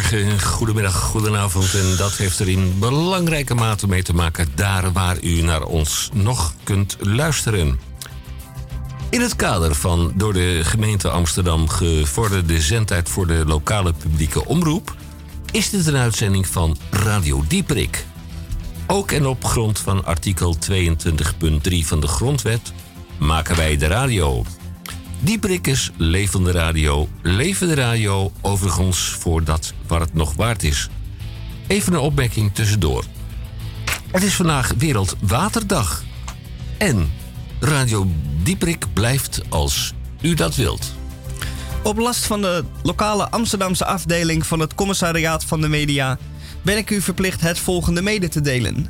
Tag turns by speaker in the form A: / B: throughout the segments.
A: Goedemorgen, goedemiddag, goedenavond. En dat heeft er in belangrijke mate mee te maken daar waar u naar ons nog kunt luisteren. In het kader van door de gemeente Amsterdam gevorderde zendtijd voor de lokale publieke omroep is dit een uitzending van Radio Dieperik. Ook en op grond van artikel 22.3 van de Grondwet maken wij de radio. Dieperik is levende radio, levende radio overigens voor dat waar het nog waard is. Even een opmerking tussendoor. Het is vandaag Wereldwaterdag. En Radio Dieperik blijft als u dat wilt.
B: Op last van de lokale Amsterdamse afdeling van het Commissariaat van de Media ben ik u verplicht het volgende mede te delen.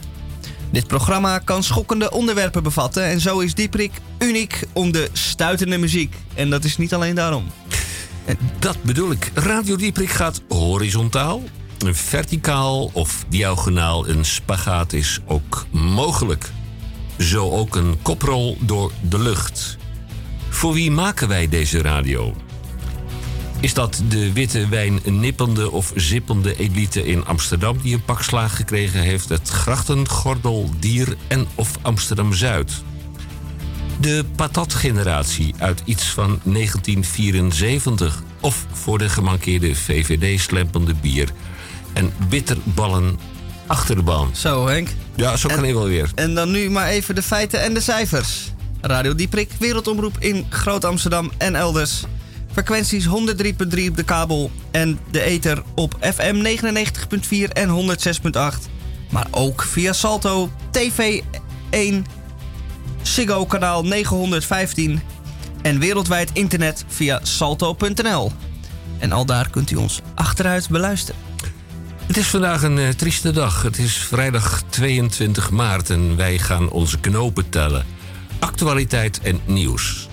B: Dit programma kan schokkende onderwerpen bevatten en zo is Dieprik uniek om de stuitende muziek. En dat is niet alleen daarom.
A: Dat bedoel ik. Radio Dieprik gaat horizontaal, verticaal of diagonaal. Een spagaat is ook mogelijk. Zo ook een koprol door de lucht. Voor wie maken wij deze radio? Is dat de witte wijn nippende of zippende elite in Amsterdam die een pak slaag gekregen heeft, het grachtengordel, dier en of Amsterdam-Zuid? De patatgeneratie uit iets van 1974 of voor de gemankeerde VVD-slempende bier en bitterballen achterban.
B: Zo Henk.
A: Ja, zo kan hij wel weer.
B: En dan nu maar even de feiten en de cijfers. Radio Dieprik, wereldomroep in Groot Amsterdam en elders. Frequenties 103.3 op de kabel en de ether op FM 99.4 en 106.8. Maar ook via Salto, TV 1, Ziggo kanaal 915 en wereldwijd internet via salto.nl. En al daar kunt u ons achteruit beluisteren.
A: Het is vandaag een uh, trieste dag. Het is vrijdag 22 maart en wij gaan onze knopen tellen. Actualiteit en nieuws.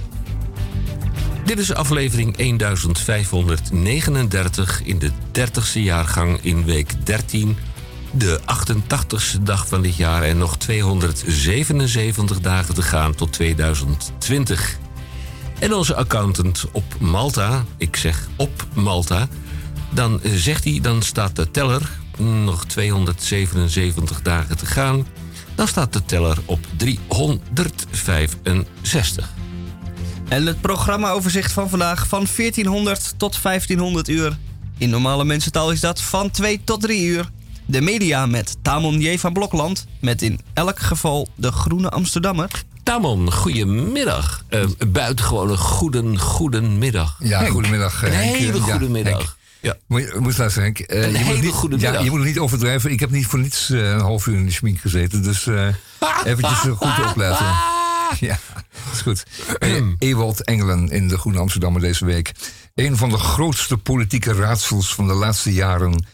A: Dit is aflevering 1539 in de 30ste jaargang in week 13. De 88ste dag van dit jaar en nog 277 dagen te gaan tot 2020. En onze accountant op Malta, ik zeg op Malta, dan zegt hij, dan staat de teller, nog 277 dagen te gaan, dan staat de teller op 365.
B: En het programmaoverzicht van vandaag van 1400 tot 1500 uur. In normale mensentaal is dat van 2 tot 3 uur. De media met Tamon J. van Blokland. Met in elk geval de Groene Amsterdammer.
A: Tamon, goedemiddag. Uh, buitengewoon een goeden, goeden middag.
C: Ja,
A: Henk.
C: goedemiddag.
A: Een
C: Henk.
A: hele goede
C: Ja,
A: middag.
C: Henk.
A: Ja.
C: Moet je, moet je luisteren, Henk. Eh,
A: Een
C: je
A: hele
C: moet niet,
A: goede
C: ja,
A: middag.
C: je moet het niet overdrijven. Ik heb niet voor niets eh, een half uur in de schmink gezeten. Dus eh eventjes eh, goed opletten. Ja, goed. Eh, Ewald Engelen in de Groene Amsterdammer deze week. Een van de grootste politieke raadsels van de laatste jaren...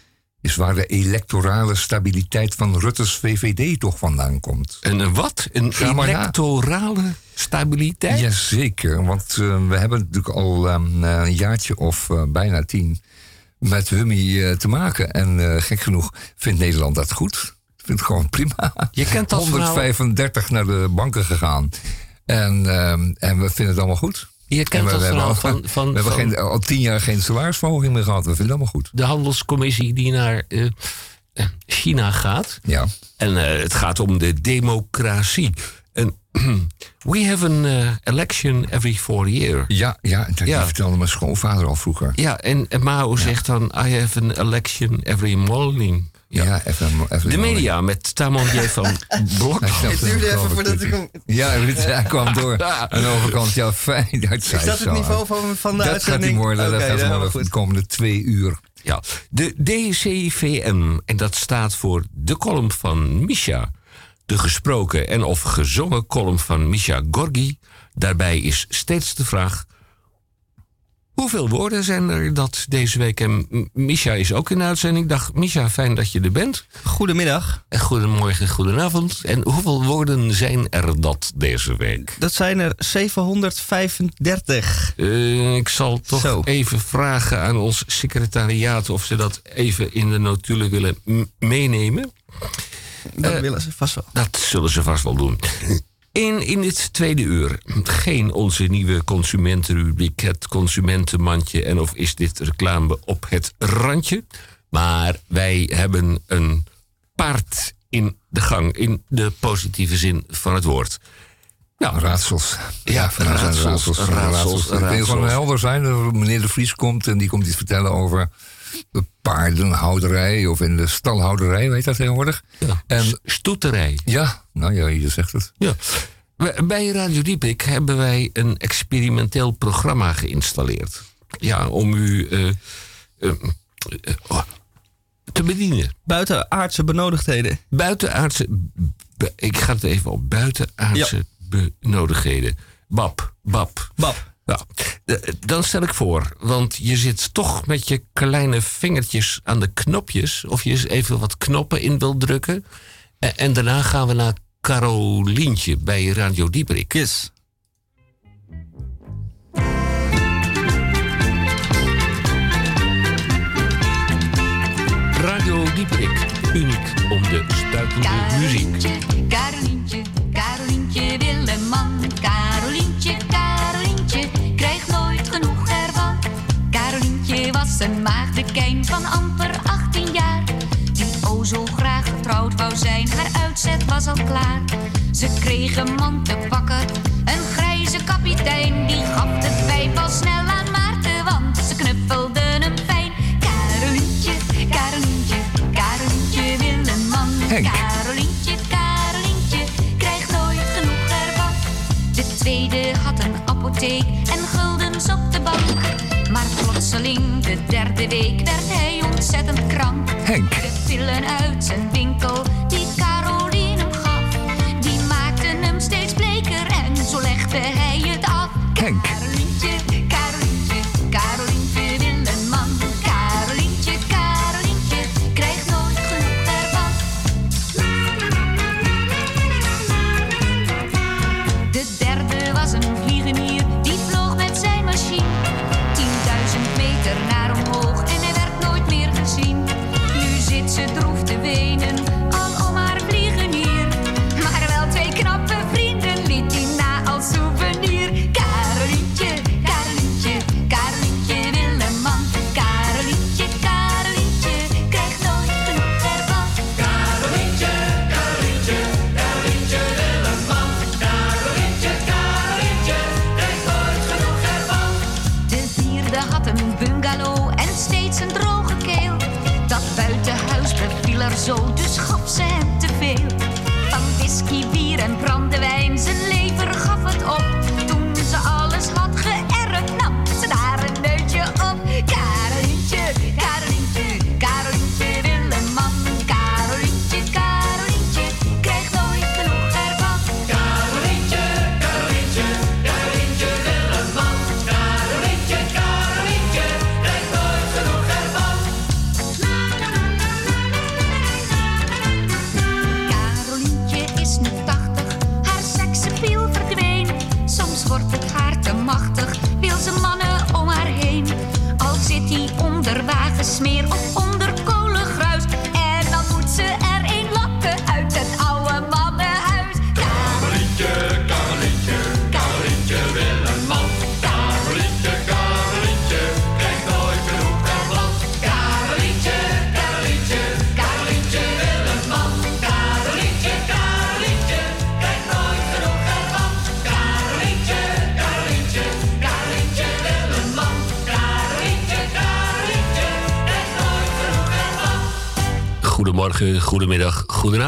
C: is waar de electorale stabiliteit van Rutte's VVD toch vandaan komt.
A: Een wat? Een electorale stabiliteit?
C: Jazeker, want eh, we hebben natuurlijk al ehm, eh, een jaartje of eh, bijna tien met Hummy te maken. En gek genoeg vindt Nederland dat goed. Vindt het gewoon prima.
A: Je kent dat verhaal.
C: 135 naar de banken gegaan. En, ehm, en we vinden het allemaal goed.
A: Je kent
C: En we,
A: dat
C: we
A: verhaal van, van,
C: we hebben
A: van
C: geen, al tien jaar geen salarisverhoging meer gehad. We vinden het allemaal goed.
A: de handelscommissie die naar eh, eh, China gaat.
C: Ja.
A: En eh, het gaat om de democratie. En we have an election every four year.
C: Ja, ja, dat
A: Ja.
C: vertelde mijn schoonvader al vroeger.
A: Ja, en, en Mao zegt dan: I have an election every morning. Ja.
C: Ja, even, even
A: De media met Tamon J. van Blok.
B: Het duurde even voordat
C: dat
B: ik hem...
C: Ja, hij kwam door aan de overkant. Ja, fijn. Dat
B: Is dat het niveau van, van de
C: Dat gaat
B: uitzending?
C: niet worden. dat
B: Oké,
C: gaat worden de komende twee uur.
A: Ja, de DCVM. En dat staat voor de column van Misha. De gesproken en of gezongen column van Misha Gorgi. Daarbij is steeds de vraag... Hoeveel woorden zijn er dat deze week? En Misha is ook in de uitzending. Dag Misha, fijn dat je er bent.
B: Goedemiddag.
A: En goedemorgen, goedenavond. En hoeveel woorden zijn er dat deze week?
B: Dat zijn er 735.
A: Eh, ik zal toch
B: Zo.
A: even vragen aan ons secretariaat of ze dat even in de notulen willen meenemen.
B: Dat
A: Eh,
B: willen ze vast wel.
A: Dat zullen ze vast wel doen. In, in dit tweede uur geen onze nieuwe consumentenrubriek, het consumentenmandje en of is dit reclame op het randje. Maar wij hebben een paard in de gang, in de positieve zin van het woord.
C: Nou, raadsels.
A: Ja, raadsels, raadsels,
C: Het
A: raadsels.
C: helder zijn. dat Meneer De Vries komt en die komt iets vertellen over de paardenhouderij of in de stalhouderij, weet je dat tegenwoordig?
A: Ja,
C: En
A: stoeterij.
C: ja, nou ja, je zegt het.
A: Ja. Bij- Radio Dieprik hebben wij een experimenteel programma geïnstalleerd. Ja, om u eh, eh, eh, oh, te bedienen.
B: Buitenaardse benodigdheden.
A: Buitenaardse. ik ga het even op. Buitenaardse benodigdheden. Bab, bab.
B: Bab.
A: Ja, eh, dan stel ik voor, want je zit toch met je kleine vingertjes aan de knopjes. Of je eens even wat knoppen in wilt drukken. En, en daarna gaan we naar Carolientje bij Radio Dieperik.
B: Yes.
A: Radio Dieperik, uniek om de stuitende muziek.
D: Carolientje, Carolientje, Carolientje wil een man. Carolientje, Carolientje, krijgt nooit genoeg ervan. Carolientje was een maagdekijn van amper uitzet was al klaar. Ze kreeg een man te pakken, een grijze kapitein. Die gaf de pijp al snel aan Maarten, want ze knuffelden hem fijn. Carolientje, Carolientje, Carolientje wil een man.
C: Henk.
D: Carolientje, Carolientje, krijgt nooit genoeg ervan. De tweede had een apotheek en guldens op de bank. Maar plotseling, de derde week, werd hij ontzettend krank.
C: Henk.
D: De pillen uit zijn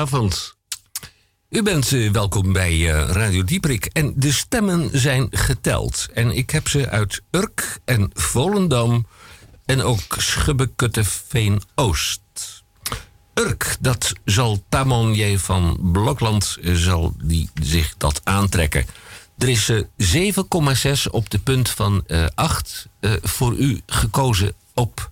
A: goedenavond. U bent eh, welkom bij eh, Radio Dieprik en de stemmen zijn geteld. En ik heb ze uit Urk en Volendam en ook Schubbekutteveen Oost. Urk, dat zal Tamon J. van Blokland eh, zal die zich dat aantrekken. Er is eh, 7,6 op de punt van eh 8 eh, voor u gekozen op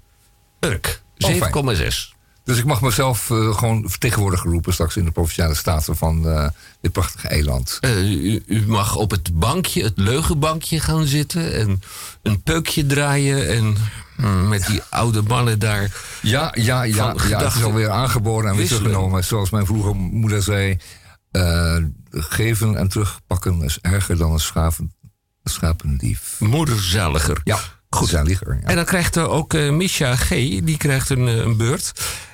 A: Urk.
C: Oh, fijn.
A: 7,6.
C: Dus ik mag mezelf eh, gewoon vertegenwoordiger roepen straks in de provinciale staten van eh, dit prachtige eiland.
A: Eh, u, u mag op het bankje, het leugenbankje gaan zitten en een peukje draaien en mm, met die oude mannen daar.
C: Ja, ja, ja, ja het is alweer aangeboren en weer teruggenomen. Zoals mijn vroege moeder zei, geven en terugpakken is erger dan een schapen, schapendief.
A: Moederzaliger.
C: Ja, goed. Ja.
A: En dan krijgt er ook eh Misha G. Die krijgt een, een beurt.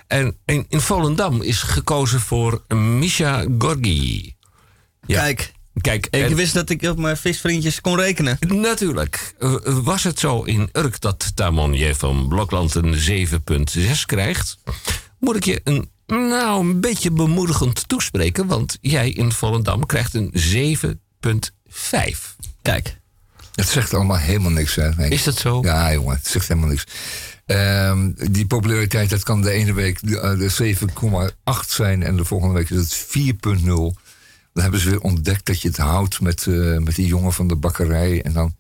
A: En in, in Volendam is gekozen voor Misha Gorgi. Ja.
B: Kijk,
A: Kijk,
B: ik
A: en-
B: wist dat ik op mijn visvriendjes kon rekenen.
A: Natuurlijk. Eh, Was het zo in Urk dat Tamon je van Blokland een 7,6 krijgt? Moet ik je een, nou, een beetje bemoedigend toespreken, want jij in Volendam krijgt een 7,5.
B: Kijk,
C: Het zegt allemaal helemaal niks. Hè? Nee.
A: Is dat zo?
C: Ja, jongen, het zegt helemaal niks. Ehm, die populariteit, dat kan de ene week de, eh, de 7,8 zijn en de volgende week is het 4,0. Dan hebben ze weer ontdekt dat je het houdt met, eh, met die jongen van de bakkerij. En dan,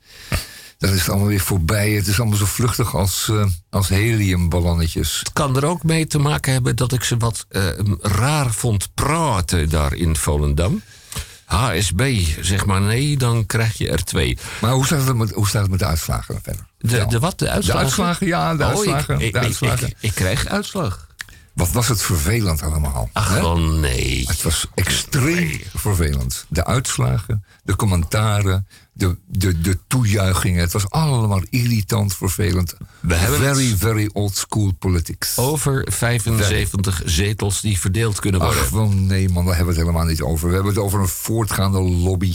C: dan is het allemaal weer voorbij. Het is allemaal zo vluchtig als, eh, als heliumballonnetjes.
A: Het kan er ook mee te maken hebben dat ik ze wat eh, raar vond praten daar in Volendam. HSB, zeg maar nee, dan krijg je er twee.
C: Maar hoe staat het met, hoe staat het met de uitslagen verder?
A: De, de wat? De
C: De
A: uitslagen?
C: ja, de
A: Oh,
C: uitslagen.
A: ik, ik,
C: de
A: ik-
C: uitslagen.
A: ik- ik krijg uitslag.
C: Wat was het vervelend allemaal.
A: Ach,
C: hè?
A: nee.
C: Het was extreem vervelend. De uitslagen, de commentaren, de, de, de toejuichingen. Het was allemaal irritant, vervelend.
A: We hebben
C: very,
A: het-
C: very old school politics.
A: Over 75 zetels die verdeeld kunnen worden.
C: Ach, wel nee man, daar hebben we het helemaal niet over. We hebben het over een voortgaande lobby.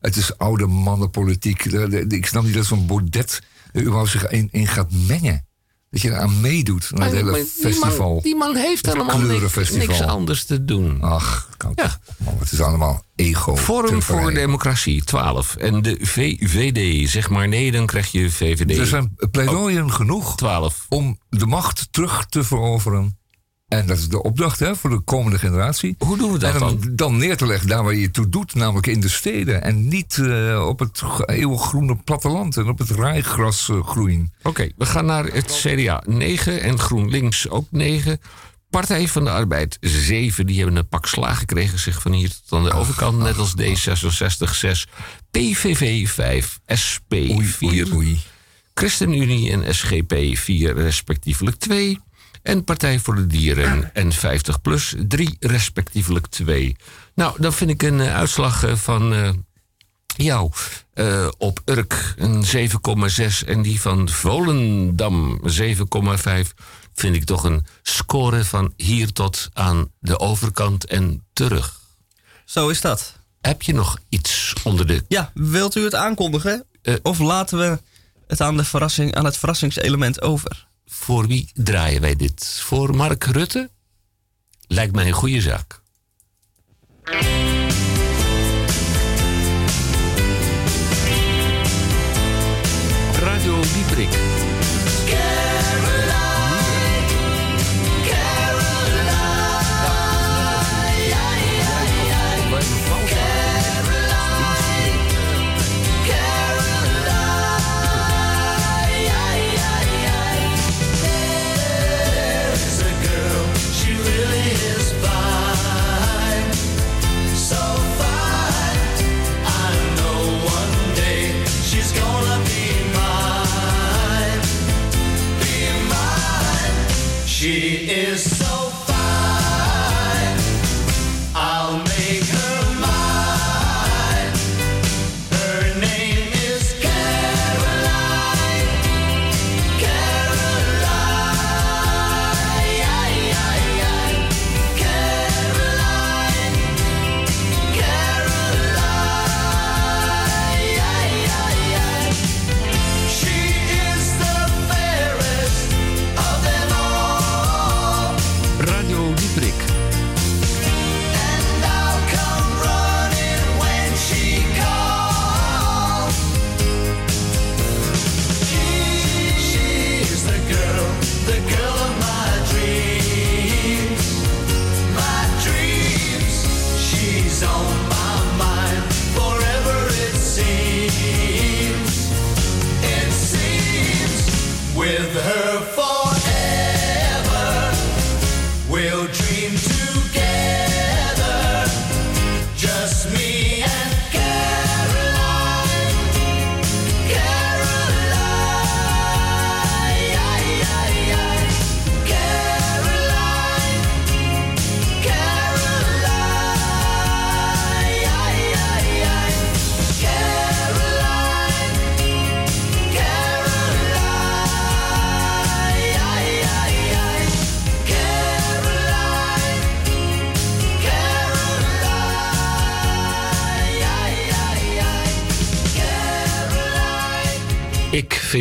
C: Het is oude mannenpolitiek. Ik snap niet dat zo'n Baudet er überhaupt zich in, in gaat mengen. Dat je eraan meedoet, aan het hele
A: die,
C: festival.
A: man, die man heeft helemaal niks, niks anders te doen.
C: Ach, koud.
A: Ja.
C: Man, het is allemaal ego.
A: Forum voor. Democratie, 12. En de VVD, zeg maar nee, dan krijg je VVD.
C: Er zijn pleidooien genoeg
A: 12.
C: om de macht terug te veroveren. En dat is de opdracht hè, voor de komende generatie.
A: Hoe doen we dat
C: en
A: dan?
C: dan, neer te leggen daar waar je het toe doet, namelijk in de steden. En niet eh, op het g- eeuwiggroene platteland en op het rijgras eh, groeien.
A: Oké, we gaan naar het CDA 9 en GroenLinks ook 9. Partij van de Arbeid 7. Die hebben een pak slaag gekregen, zeg van hier tot aan de overkant. Net als D66 6. PVV 5. SP 4.
C: Oei, oei.
A: ChristenUnie en SGP 4 respectievelijk 2. En Partij voor de Dieren en 50 plus 3 respectievelijk 2. Nou, dan vind ik een eh, uitslag eh, van eh, jou op Urk een 7,6 en die van Volendam 7,5 vind ik toch een score van hier tot aan de overkant en terug.
B: zo is dat.
A: Heb je nog iets onder de...
B: Ja, wilt u het aankondigen? Of laten we het aan, de verrassing, aan het verrassingselement over?
A: Voor wie draaien wij dit? Voor Mark Rutte? Lijkt mij een goede zaak. Radio Dieprik.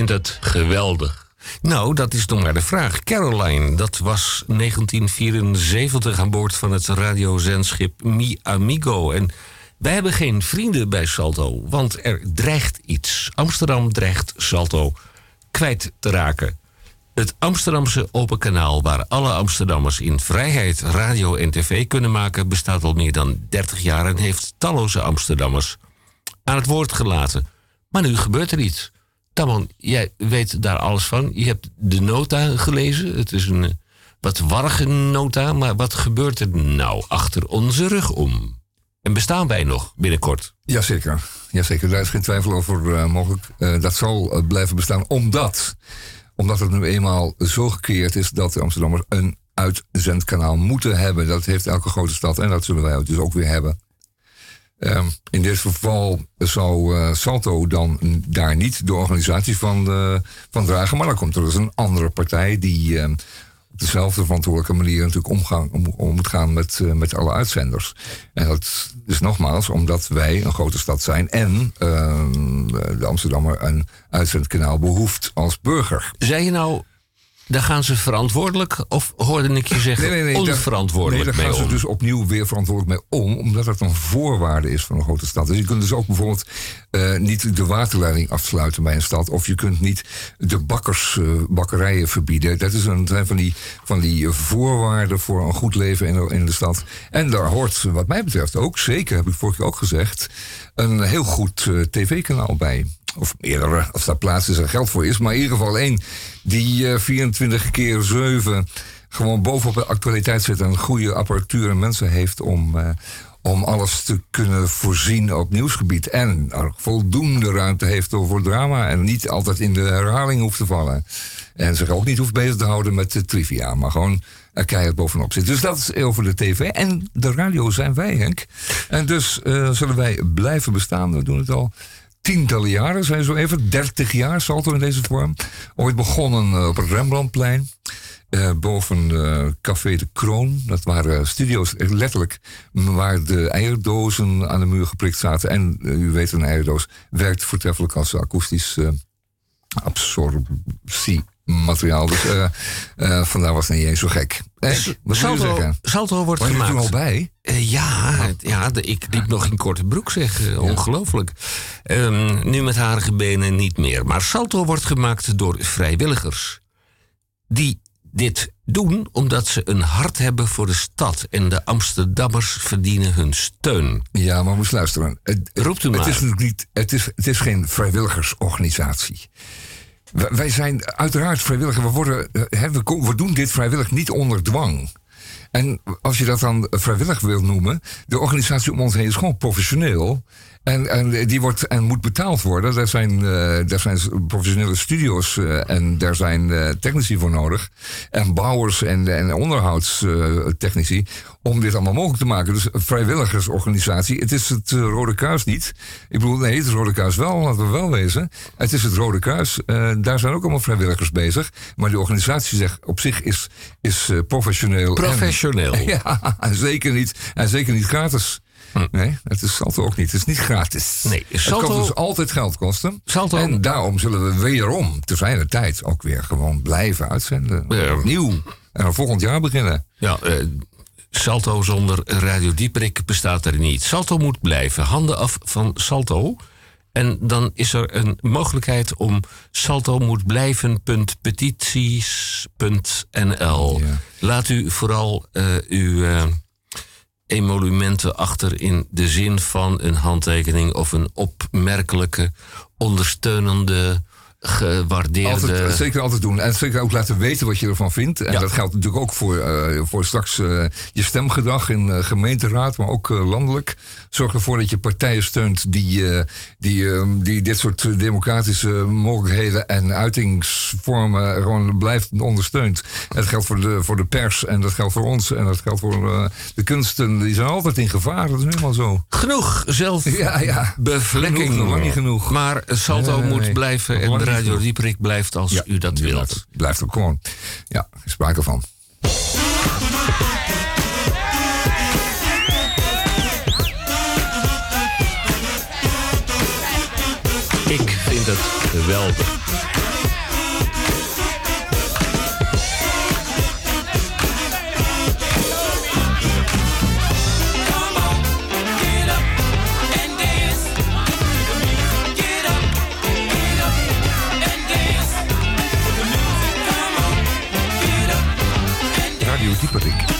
A: Het geweldig. Nou, dat is nog maar de vraag. Caroline, dat was 1974 aan boord van het radiozendschip Mi Amigo. En wij hebben geen vrienden bij Salto, want er dreigt iets. Amsterdam dreigt Salto kwijt te raken. Het Amsterdamse Open Kanaal, waar alle Amsterdammers in vrijheid radio en tv kunnen maken, bestaat al meer dan 30 jaar en heeft talloze Amsterdammers aan het woord gelaten. Maar nu gebeurt er iets. Tamon, jij weet daar alles van. Je hebt de nota gelezen. Het is een eh, wat warrige nota, maar wat gebeurt er nou achter onze rug om? En bestaan wij nog binnenkort?
C: Jazeker, Jazeker. daar is geen twijfel over eh, mogelijk. Eh, dat zal blijven bestaan omdat, omdat het nu eenmaal zo gekeerd is dat de Amsterdammers een uitzendkanaal moeten hebben. Dat heeft elke grote stad en dat zullen wij dus ook weer hebben. Ehm, in dit geval zou eh, Salto dan daar niet de organisatie van, eh, van dragen, maar dan komt er dus een andere partij die ehm, op dezelfde verantwoordelijke manier natuurlijk omgaan, om, om moet gaan met, eh, met alle uitzenders. En dat is nogmaals omdat wij een grote stad zijn en ehm, de Amsterdammer een uitzendkanaal behoeft als burger.
A: Zei je nou, daar gaan ze verantwoordelijk of hoorde ik je zeggen onverantwoordelijk
C: nee, daar gaan
A: mee
C: ze dus opnieuw weer verantwoordelijk mee om, omdat het een voorwaarde is van een grote stad. Dus je kunt dus ook bijvoorbeeld eh, niet de waterleiding afsluiten bij een stad, of je kunt niet de bakkers, eh, bakkerijen verbieden. Dat is een, zijn van die, van die voorwaarden voor een goed leven in de, in de stad. En daar hoort, wat mij betreft ook, zeker heb ik vorige keer ook gezegd, een heel goed eh, tv-kanaal bij. Of meerdere, als daar plaats is en geld voor is. Maar in ieder geval één die eh, 24 keer 7 gewoon bovenop de actualiteit zit. En goede apparatuur en mensen heeft om, eh, om alles te kunnen voorzien op nieuwsgebied. En er voldoende ruimte heeft voor drama. En niet altijd in de herhaling hoeft te vallen. En zich ook niet hoeft bezig te houden met de trivia. Maar gewoon er keihard bovenop zit. Dus dat is over de tv. En de radio zijn wij, Henk. En dus eh, zullen wij blijven bestaan. We doen het al tientallen jaren, zijn zo even. 30 jaar Salto in deze vorm. Ooit begonnen eh, op het Rembrandtplein. eh, boven eh, Café de Kroon. Dat waren studio's, letterlijk, waar de eierdozen aan de muur geprikt zaten. En u weet, een eierdoos werkt voortreffelijk als akoestisch eh, absorptiemateriaal. Dus eh, eh, vandaar was het niet eens zo gek. Eh, wat wil je
A: Salto,
C: zeggen?
A: Salto wordt
C: Was je er
A: gemaakt.
C: al bij?
A: Eh, ja, het- ja de- ik liep nog in korte broek, zeg. Ongelooflijk. Ehm, nu met harige benen niet meer. Maar Salto wordt gemaakt door vrijwilligers. Die dit doen omdat ze een hart hebben voor de stad. En de Amsterdammers verdienen hun steun.
C: Ja, maar moest luisteren. Het,
A: Roept u
C: het
A: maar.
C: is natuurlijk niet. Het is, het is geen vrijwilligersorganisatie. Wij, zijn uiteraard vrijwilliger. We, worden, eh, we, doen dit vrijwillig niet onder dwang. En als je dat dan vrijwillig wil noemen, de organisatie om ons heen is gewoon professioneel. En, en die wordt en moet betaald worden. Daar zijn, eh, daar zijn professionele studio's eh, en daar zijn eh, technici voor nodig. En bouwers en, en onderhoudstechnici. om dit allemaal mogelijk te maken. Dus een vrijwilligersorganisatie. Het is het Rode Kruis niet. Ik bedoel, nee, het is Rode Kruis wel, laten we wel wezen. Het is het Rode Kruis. daar zijn ook allemaal vrijwilligers bezig. Maar die organisatie zegt, op zich is, is professioneel. en-
A: Professioneel.
C: ja, en zeker niet, en zeker niet gratis. Nee, het is Salto ook niet. Het is niet gratis.
A: Nee,
C: het
A: Salto-
C: kan dus altijd geld kosten.
A: Salto-
C: En daarom zullen we wederom, te zijn de tijd, ook weer gewoon blijven uitzenden.
A: Ja.
C: Opnieuw. En dan volgend jaar beginnen.
A: Ja, eh, Salto zonder Radio Dieprik bestaat er niet. Salto moet blijven. Handen af van Salto. En dan is er een mogelijkheid om salto moet blijven.petities.nl.
C: Ja.
A: Laat u vooral eh, uw eh, emolumenten achter in de zin van een handtekening of een opmerkelijke, ondersteunende, gewaardeerde.
C: Altijd, zeker altijd doen. En zeker ook laten weten wat je ervan vindt. En
A: Ja.
C: dat geldt natuurlijk ook voor, eh, voor straks eh, je stemgedrag in eh, gemeenteraad, maar ook landelijk. Zorg ervoor dat je partijen steunt die, die, eh, die dit soort democratische mogelijkheden en uitingsvormen gewoon blijft ondersteunt. Dat geldt voor de, voor de pers en dat geldt voor ons en dat geldt voor de kunsten. Die zijn altijd in gevaar. Dat is helemaal zo.
A: Genoeg zelf
C: Ja, ja.
A: bevlekking.
C: Genoeg, nog lang niet genoeg.
A: Maar Salto
C: Nee, nee,
A: moet blijven en Radio. Dieprik blijft als u dat wilt.
C: Blijft, blijft ook gewoon. Ja, sprake van.
A: Ik vind het geweldig.
E: Dieperik.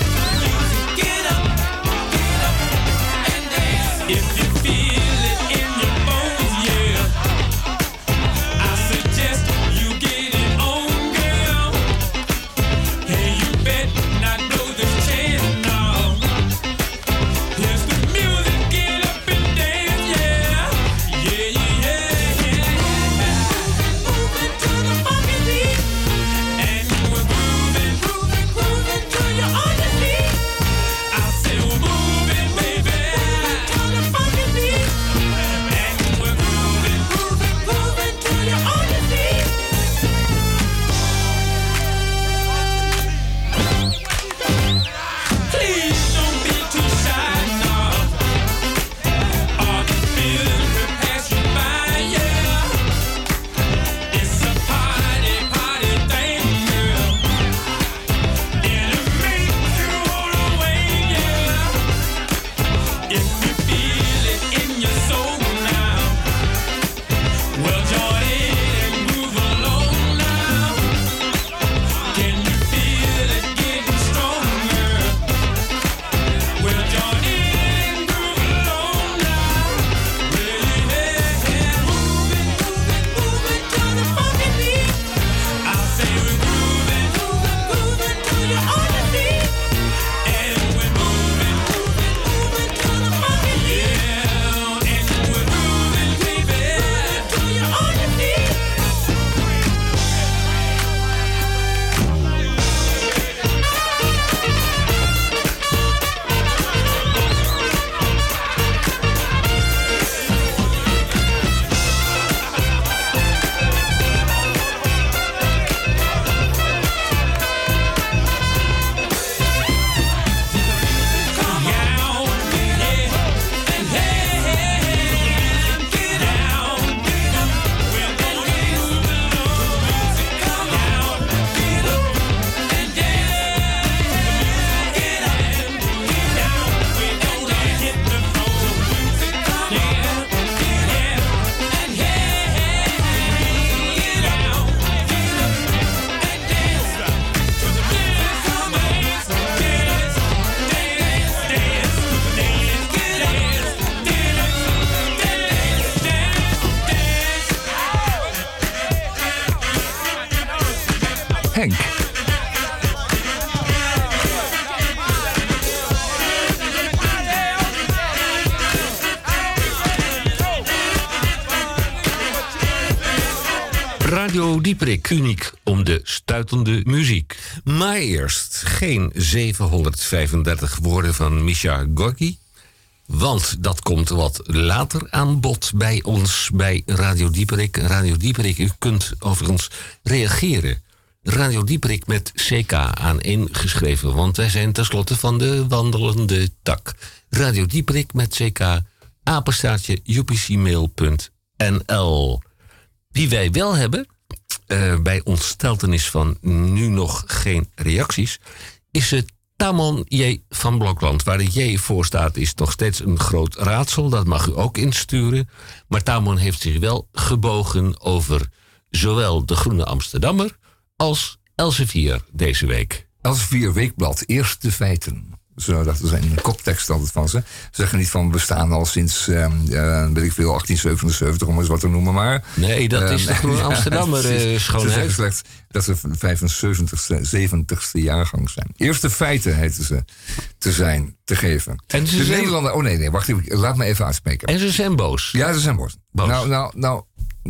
E: Dieperik, uniek om de stuitende muziek. Maar eerst geen 735 woorden van Misha Gorky. Want dat komt wat later aan bod bij ons bij Radio Dieperik. Radio Dieperik, u kunt overigens reageren. Radio Dieperik met CK aan ingeschreven, want wij zijn tenslotte van de wandelende tak. Radio Dieperik met CK, apenstaartje upcmail.nl. Wie wij wel hebben, eh, bij ontsteltenis van nu nog geen reacties, is het Tamon J. van Blokland. Waar de J voor staat is nog steeds een groot raadsel. Dat mag u ook insturen. Maar Tamon heeft zich wel gebogen over zowel de Groene Amsterdammer als Elsevier deze week.
C: Elsevier Weekblad, eerste feiten. Zo, dat is een koptekst altijd van ze. Ze zeggen niet van we bestaan al sinds, ehm, eh, weet ik veel, 1877, om eens wat te noemen, maar...
E: Nee, dat is de
C: Ehm,
E: Groene
C: ja,
E: Amsterdammer
C: precies.
E: eh,
C: Ze zeggen
E: schoonheid.
C: slechts dat ze 75ste, 70ste jaargang zijn. Eerste feiten heten ze te zijn, te geven.
E: En ze
C: de
E: zijn-
C: Nederlander... Oh nee, nee, wacht even. Laat me even uitspreken.
E: En ze zijn boos.
C: Ja, ze zijn boos.
E: Boos.
C: Nou, nou, nou...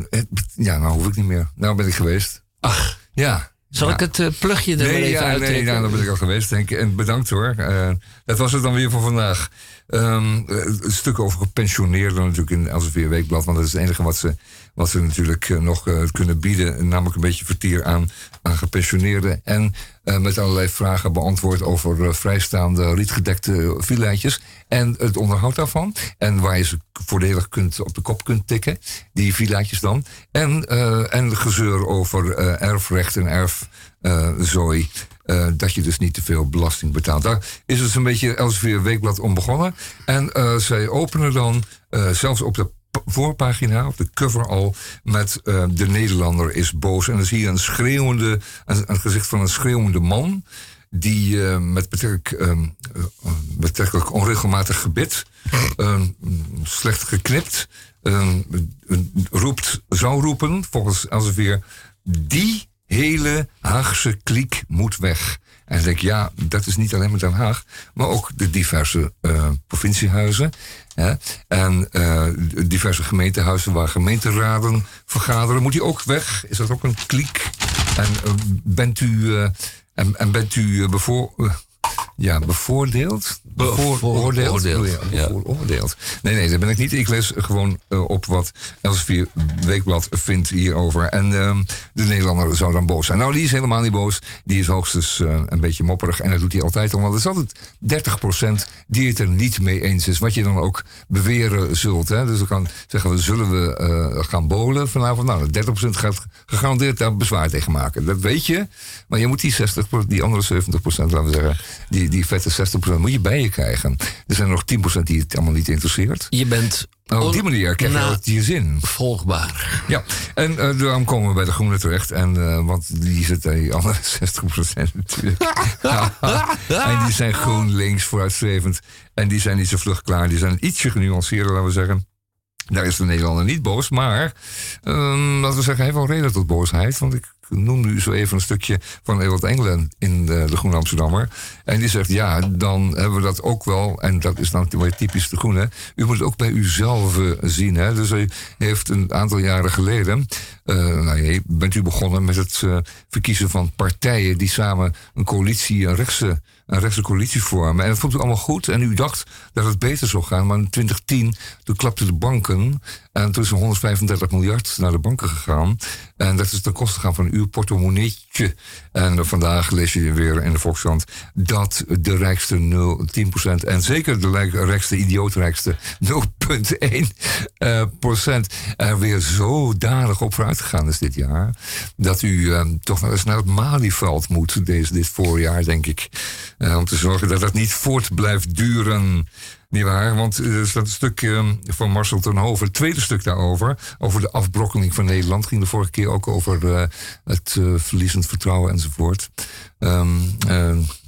C: het- Ja, nou hoef ik niet meer. Nou ben ik geweest.
E: Ach,
C: Ja.
E: Zal
C: Ja.
E: ik het eh, plugje er
C: Nee,
E: even
C: ja, nee, nou, dan ben ik al geweest, denk ik. En bedankt hoor. Eh, dat was het dan weer voor vandaag. Ehm, eh, een stuk over gepensioneerden natuurlijk in Elsevier Weekblad. Want dat is het enige wat ze, wat ze natuurlijk eh, nog eh, kunnen bieden. Namelijk een beetje vertier aan, aan gepensioneerden. En eh, met allerlei vragen beantwoord over eh, vrijstaande rietgedekte villaatjes. En het onderhoud daarvan. En waar je ze voordelig kunt, op de kop kunt tikken. Die villaatjes dan. En, eh, en gezeur over eh, erfrecht en erfzooi. Eh, dat je dus niet te veel belasting betaalt. Daar is het een beetje Elsevier Weekblad om begonnen. En eh, zij openen dan eh, zelfs op de voorpagina, op de cover al, met de Nederlander is boos. En dan zie je een schreeuwende, een, gezicht van een schreeuwende man. die met betrekkelijk, ehm, eh, betrekkelijk onregelmatig gebit, ehm, slecht geknipt, ehm, roept, zou roepen, volgens Elsevier, die hele Haagse kliek moet weg. En dan denk ik, ja, dat is niet alleen maar Den Haag, maar ook de diverse eh, provinciehuizen. Hè? En de diverse gemeentehuizen waar gemeenteraden vergaderen. Moet die ook weg? Is dat ook een kliek? En eh, bent u, en, en bent u eh, ja, bevoordeeld?
A: Bevooroordeeld,
C: Bevooroordeeld. Ja,
A: ja.
C: bevooroordeeld. Nee, nee, dat ben ik niet. Ik lees gewoon eh, op wat Elsevier Weekblad vindt hierover. En ehm, de Nederlander zou dan boos zijn. Nou, die is helemaal niet boos. Die is hoogstens eh, een beetje mopperig. En dat doet hij altijd al. Want er is altijd 30% die het er niet mee eens is. Wat je dan ook beweren zult. Hè? Dus dan kan zeggen we, zullen we eh, gaan bolen vanavond? Nou, 30% gaat gegarandeerd daar bezwaar tegen maken. Dat weet je. Maar je moet die 60%, die andere 70%, laten we zeggen, die, die vette 60% moet je bij je krijgen. Er zijn nog 10% die het allemaal niet interesseert.
A: Je bent
C: Nou, op die manier krijg je zin.
A: volgbaar.
C: Ja, en eh, daarom komen we bij de groene terecht. En, eh, want die zitten die andere 60% natuurlijk. en die zijn GroenLinks vooruitstrevend. En die zijn niet zo vlug klaar. Die zijn ietsje genuanceerder, laten we zeggen. Daar is de Nederlander niet boos. Maar, ehm, laten we zeggen, hij heeft wel reden tot boosheid. Want ik noem nu zo even een stukje van Ewald Engelen in de, de Groene Amsterdammer. En die zegt, ja, dan hebben we dat ook wel. En dat is dan weer typisch de Groene. U moet het ook bij uzelf eh, zien. Hè? Dus u heeft een aantal jaren geleden... eh, nou, bent u begonnen met het eh, verkiezen van partijen... die samen een coalitie, een rechtse, een rechtse coalitie vormen. En dat vond u allemaal goed. En u dacht dat het beter zou gaan. Maar in 2010, toen klapten de banken... En toen is er 135 miljard naar de banken gegaan. En dat is ten koste gegaan van uw portemonneetje. En vandaag lees je weer in de Volkskrant dat de rijkste 0, 10% en zeker de rijk- rijkste, idiootrijkste 0,1 eh, procent er weer zodanig op vooruit gegaan is dit jaar. Dat u eh, toch wel eens naar het Malieveld moet deze, dit voorjaar, denk ik. Eh, om te zorgen dat dat niet voort blijft duren. Niet waar, want er staat een stuk eh, van Marcel ten Hoven, het tweede stuk daarover, over de afbrokkeling van Nederland. Ging de vorige keer ook over eh, het eh, verliezend vertrouwen enzovoort. Eh,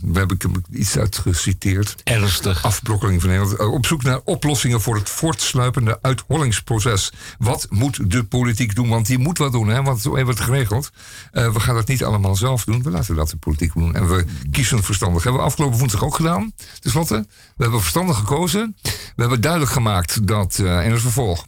C: we hebben ik iets uit geciteerd.
A: Ernstig.
C: Afbrokkeling van Nederland. Eh, Op zoek naar oplossingen voor het voortsluipende uithollingsproces. Wat moet de politiek doen? Want die moet wat doen, hè? want zo hebben we het geregeld. Eh, we gaan dat niet allemaal zelf doen. We laten dat de politiek doen. En we kiezen verstandig. Hebben we afgelopen woensdag ook gedaan. Ten slotte, we hebben verstandig gekozen. We hebben duidelijk gemaakt dat eh, in het vervolg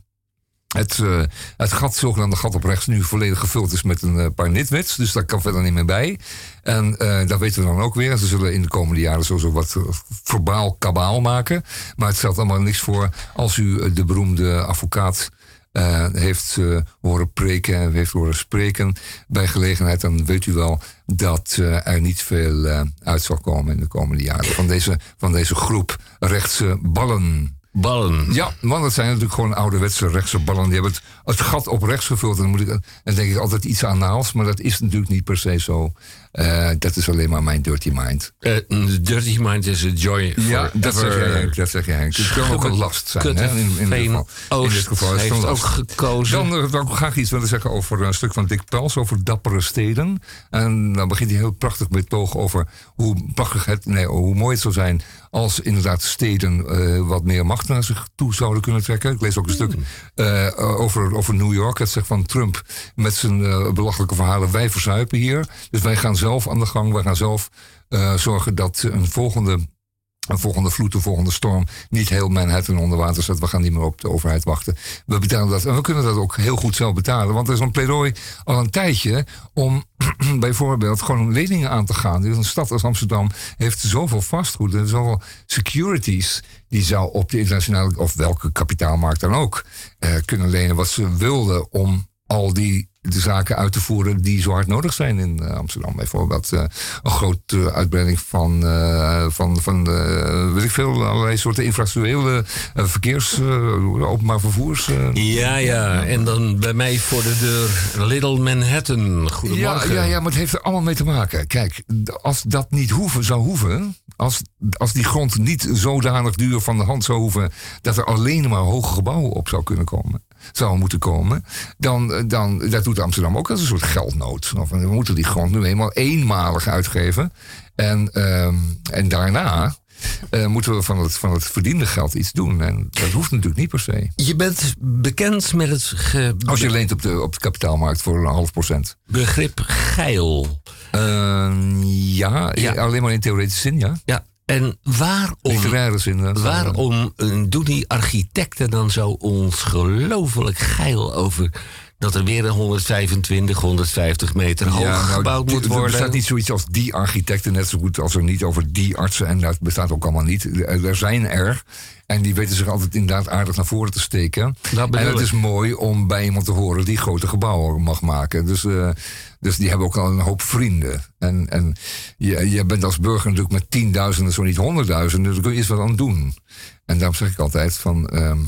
C: het, eh, het gat, zogenaamde gat op rechts, nu volledig gevuld is met een eh, paar nitwits. Dus daar kan verder niet meer bij. En eh, dat weten we dan ook weer. En ze zullen in de komende jaren sowieso wat eh, verbaal kabaal maken. Maar het stelt allemaal niks voor als u eh, de beroemde advocaat eh, heeft eh, horen preken en heeft horen spreken bij gelegenheid, dan weet u wel dat eh, er niet veel eh, uit zal komen in de komende jaren van deze, van deze groep rechtse ballen.
A: Ballen.
C: Ja, want dat zijn natuurlijk gewoon ouderwetse rechtse ballen. Die hebben het, het gat op rechts gevuld. En dan, moet ik, dan denk ik altijd iets anaals, maar dat is natuurlijk niet per se zo. Eh, dat is alleen maar mijn dirty mind.
A: Eh, dirty mind is a joy
C: Ja, dat zeg jij. Dat zeg jij, Henk. Het kan ook een last zijn. Hè, in, in, dit geval. in
A: Oost
C: dit geval is
A: heeft
C: een
A: ook
C: last.
A: gekozen.
C: Dan eh, wil ik graag iets willen zeggen over een stuk van Dick Pels, over dappere steden. En dan begint hij heel prachtig met toog over hoe prachtig het, nee, hoe mooi het zou zijn als inderdaad steden eh, wat meer macht naar zich toe zouden kunnen trekken. Ik lees ook een stuk eh, over, over New York. Het zegt van Trump met zijn eh, belachelijke verhalen. Wij verzuipen hier. Dus wij gaan zelf aan de gang. Wij gaan zelf eh, zorgen dat een volgende een volgende vloed, een volgende storm niet heel Manhattan onder water zet. We gaan niet meer op de overheid wachten. We betalen dat. En we kunnen dat ook heel goed zelf betalen. Want er is een pleidooi al een tijdje om bijvoorbeeld gewoon leningen aan te gaan. Dus een stad als Amsterdam heeft zoveel vastgoed en zoveel securities. Die zou op de internationale of welke kapitaalmarkt dan ook eh, kunnen lenen wat ze wilden om al die de zaken uit te voeren die zo hard nodig zijn in eh, Amsterdam. Bijvoorbeeld eh, een grote uitbreiding van, eh, van, van eh, weet ik veel, allerlei soorten infrastructurele verkeers, openbaar vervoers.
A: Ja, ja. En dan bij mij voor de deur Little Manhattan.
C: ja,
A: Goedemorgen.
C: ja, ja, maar het heeft er allemaal mee te maken. Kijk, als dat niet hoeven, zou hoeven, als, als die grond niet zodanig duur van de hand zou hoeven, dat er alleen maar hoge gebouwen op zou kunnen komen. Zou moeten komen, dan, eh, dan dat doet Amsterdam ook als een soort geldnood. Of, we moeten die grond nu eenmaal eenmalig uitgeven. En, ehm, en daarna eh, moeten we van het, van het verdiende geld iets doen. En dat hoeft natuurlijk niet per se.
A: Je bent bekend met het ge-
C: Als je leent op de, op de kapitaalmarkt voor een half procent.
A: begrip geil.
C: Ehm, ja,
A: Ja.
C: alleen maar in theoretische zin, ja.
A: Ja, en waarom,
C: zin.
A: waarom doen die architecten dan zo ongelooflijk geil over dat er weer een 125, 150 meter hoog
C: Ja, nou,
A: gebouwd moet
C: Er
A: worden?
C: bestaat niet zoiets als die architecten, net zo goed als er niet over die artsen. En dat bestaat ook allemaal niet. Er er zijn er. En die weten zich altijd inderdaad aardig naar voren te steken.
A: Dat
C: en het is mooi om bij iemand te horen die grote gebouwen mag maken. Dus, eh, dus die hebben ook al een hoop vrienden. En, en je, je bent als burger natuurlijk met tienduizenden, zo niet honderdduizenden. Dus daar kun je iets wat aan doen. En daarom zeg ik altijd van... ehm,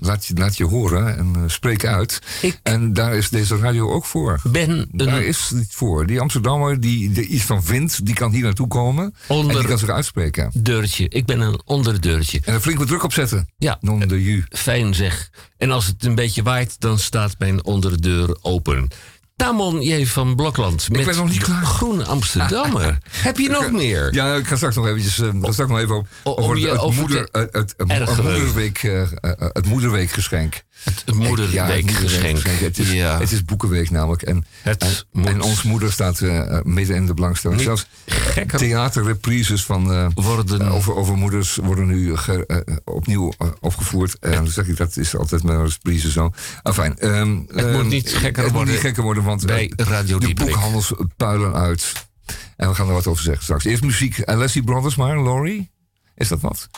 C: Laat je, laat je horen en eh, spreek uit.
A: Ik-
C: En daar is deze radio ook voor.
A: ben
C: Daar
A: een
C: is het voor. Die Amsterdammer die er iets van vindt, die kan hier naartoe komen. En
A: Onder-
C: die kan zich uitspreken.
A: deurtje. Ik ben een onderdeurtje.
C: En er flink wat druk op zetten.
A: Ja,
C: Non de ju.
A: fijn zeg. En als het een beetje waait, dan staat mijn onderdeur open. Tamon J. van Blokland met
C: ben nog niet klaar.
A: Groene Amsterdammer. Heb je nog meer?
C: Ja, ik ga straks nog eventjes, eh, ga straks nog even op,
A: O-
C: over
A: je
C: het,
A: over
C: moeder, het, het, moederweek, eh, eh, het moederweekgeschenk.
A: Het moederweekgeschenk.
C: moederweekgeschenk. Het is,
A: ja.
C: het is boekenweek namelijk. En,
A: Het
C: en,
A: moet-
C: en ons moeder staat midden in de belangstelling. Zelfs theaterreprises van
A: worden.
C: over, over moeders worden nu ge- opnieuw opgevoerd. En dan zeg ik, dat is altijd met een reprise zo. Enfin, ehm,
A: Het moet niet gekker
C: het
A: worden
C: moet niet gekker worden, want
A: bij
C: eh,
A: Radio
C: de
A: Dieprik.
C: boekhandels puilen uit. En we gaan er wat over zeggen straks. Eerst muziek. Alessi Brothers maar, Laurie. Is dat wat?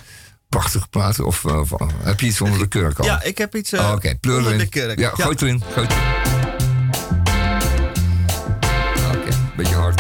C: Prachtige platen. Of eh, eh, heb je iets onder de kurk al?
B: Ja, ik heb iets eh
C: Oh, Oké, pleur
B: onder
C: erin.
B: de kurk.
C: Ja, gooi erin. Gooi erin. Oké, beetje hard.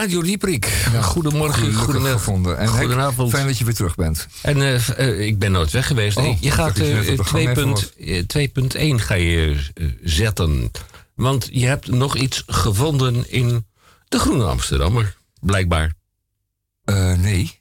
A: Radio Dieprik. Goedemorgen,
C: Gelukkig
A: goedemiddag.
C: gevonden. En
A: Goedenavond.
C: fijn dat je weer terug bent.
A: En eh, eh, ik ben nooit weg geweest.
C: Oh,
A: je gaat
C: gang
A: eh,
C: even
A: 2.1
C: was.
A: eh, 2.1 ga je zetten. Want je hebt nog iets gevonden in de Groene Amsterdammer. Blijkbaar.
C: Nee.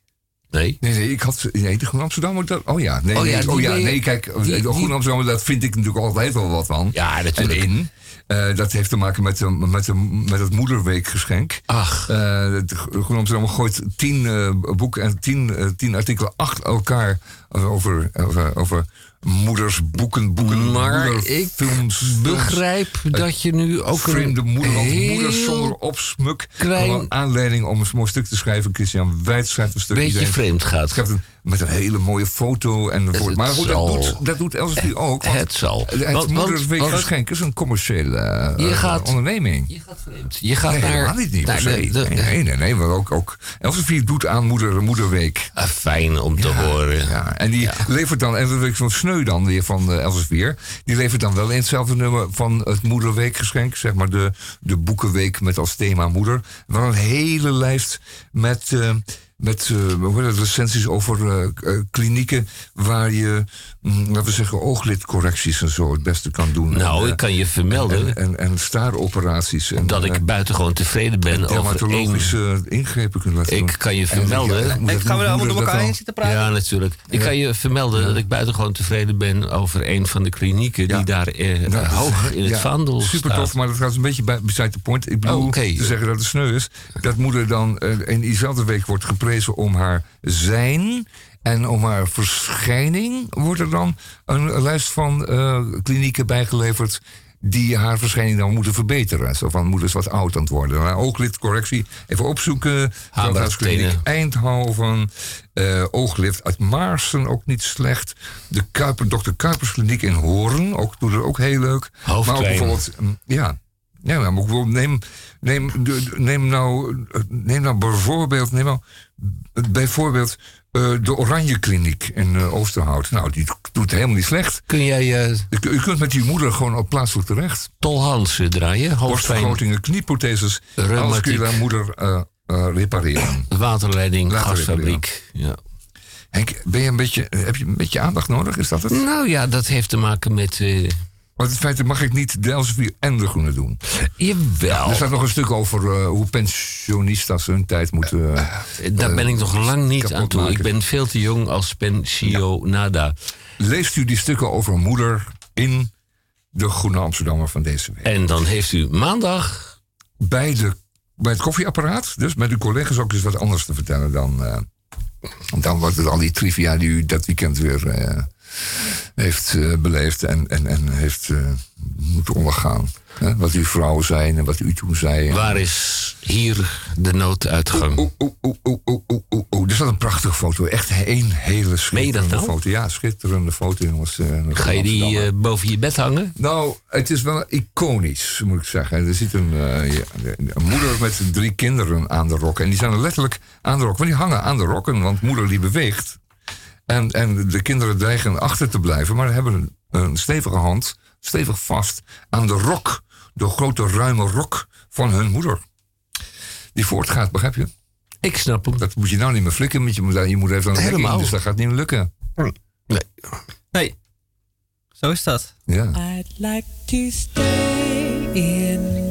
A: Nee?
C: Nee, nee, ik had. Nee, de Groen Amsterdammer. Dat, oh ja, nee,
A: Oh ja,
C: nee, oh ja, nee, kijk,
A: die-
C: de Groen
A: die-
C: Amsterdammer, dat vind ik natuurlijk altijd wel wat van.
A: Ja,
C: En
A: natuurlijk.
C: in. eh, dat heeft te maken met, de, met, de, met het Moederweekgeschenk.
A: Ach,
C: Eh, de Groen Amsterdammer gooit tien eh, boeken en tien, eh, tien artikelen achter elkaar over, over, over moeders, boeken, boeken,
A: maar ik
C: moederfilms.
A: begrijp dat je nu ook
C: Vreemde
A: een
C: moeder, want
A: heel
C: moeder zonder opsmuk.
A: klein-
C: aanleiding om een mooi stuk te schrijven. Christian Wijd schrijft een stuk.
A: beetje vreemd gaat.
C: schrijft een, met een hele mooie foto. En
A: Het
C: maar goed, dat doet, dat doet Elsevier ook.
A: Het zal.
C: Het Moedersweekgeschenk is een commerciële eh,
A: Je gaat-
C: onderneming.
A: Je gaat vreemd. Je gaat
C: Nee,
A: naar...
C: helemaal niet, niet per
A: naar
C: se.
A: de- de-
C: nee, nee, nee, nee, maar ook, ook Elsevier doet aan moeder, Moederweek.
A: Ah, fijn om te horen.
C: Ja, en die levert dan, en dat van Sneu dan weer van uh, Elsevier, die levert dan wel in hetzelfde nummer van het Moederweekgeschenk, zeg maar de, de boekenweek met als thema moeder. Wel een hele lijst met, eh, met het, recensies over eh, eh, klinieken waar je, laten we zeggen, ooglidcorrecties en zo het beste kan doen.
A: Nou,
C: en,
A: ik kan je vermelden
C: en, en, en staaroperaties. En,
A: dat
C: eh,
A: ik buitengewoon tevreden ben over
C: dermatologische ingrepen kunt laten doen.
A: Ik kan je vermelden...
B: En gaan we er allemaal door elkaar heen zitten praten?
A: Ja, natuurlijk. Ik kan je vermelden dat ik buitengewoon tevreden ben over een van de klinieken
C: Ja.
A: die daar eh,
C: Nou,
A: hoog in het vaandel
C: Super
A: staat.
C: tof, maar dat gaat een beetje bij, beside the point. Ik bedoel
A: Oh,
C: te zeggen dat het sneu is. Dat moeder dan eh, in diezelfde week wordt geprezen om haar zijn. En om haar verschijning wordt er dan een lijst van eh, klinieken bijgeleverd. Die haar verschijning dan moeten verbeteren. Zo van moeder is wat oud aan het worden. Nou, ooglidcorrectie, even opzoeken.
A: Tenen.
C: Eindhoven. eh, ooglift uit Maarsen, ook niet slecht. De Kuiper, Dr. Kuiperskliniek in Hoorn, ook, doet er ook heel leuk. Maar ook bijvoorbeeld, mm, ja. Ja, maar bijvoorbeeld neem, neem, neem, nou, eh, neem nou bijvoorbeeld, neem nou bijvoorbeeld eh, de Oranje Kliniek in eh, Oosterhout. Nou, die doet helemaal niet slecht.
A: Kun jij eh
C: je kunt met die moeder gewoon op plaatselijk terecht.
A: tolhansen draaien? Hoofdpijn,
C: knieprotheses. Alles kun je bij moeder repareren.
A: waterleiding,
C: Later
A: gasfabriek. Ja.
C: Henk, ben je een beetje, heb je een beetje aandacht nodig? Is dat het?
A: Nou ja, dat heeft te maken met...
C: Want in feite mag ik niet de Elsevier en de Groene doen.
A: jawel,
C: Er staat nog een stuk over eh, hoe pensionistas hun tijd moeten... eh,
A: daar ben ik nog lang niet aan toe. Ik ben veel te jong als pensionada.
C: leest u die stukken over moeder in de Groene Amsterdammer van deze week.
A: En dan heeft u maandag...
C: Bij, de, bij het koffieapparaat, dus met uw collega's ook eens wat anders te vertellen dan... dan wordt het al die trivia die u dat weekend weer heeft eh, beleefd en, en, en heeft eh, moeten ondergaan. Hè? Wat uw vrouw zei en wat u toen zei.
A: Waar is hier de nooduitgang?
C: Oeh, oeh, oeh, oeh, oeh, oeh, oeh, oeh. Er staat een prachtige foto. Echt één hele schitterende
A: dat nou?
C: foto. Ja, schitterende foto, jongens. eh,
A: Ga je die boven je bed hangen?
C: Nou, het is wel iconisch, moet ik zeggen. Er zit een, ja, een moeder met drie kinderen aan de rok. En die zijn er letterlijk aan de rok. Maar die hangen aan de rokken, want moeder die beweegt. En, en de kinderen dreigen achter te blijven. Maar hebben een, stevige hand, stevig vast, aan de rok. De grote ruime rok van hun moeder. Die voortgaat, begrijp je?
A: Ik snap hem.
C: Dat moet je nou niet meer flikken. want Je moet, je moet even aan de in,
A: Helemaal.
C: dus dat gaat niet meer lukken.
A: Nee.
B: Nee. Zo is dat.
C: Ja.
F: I'd like to stay in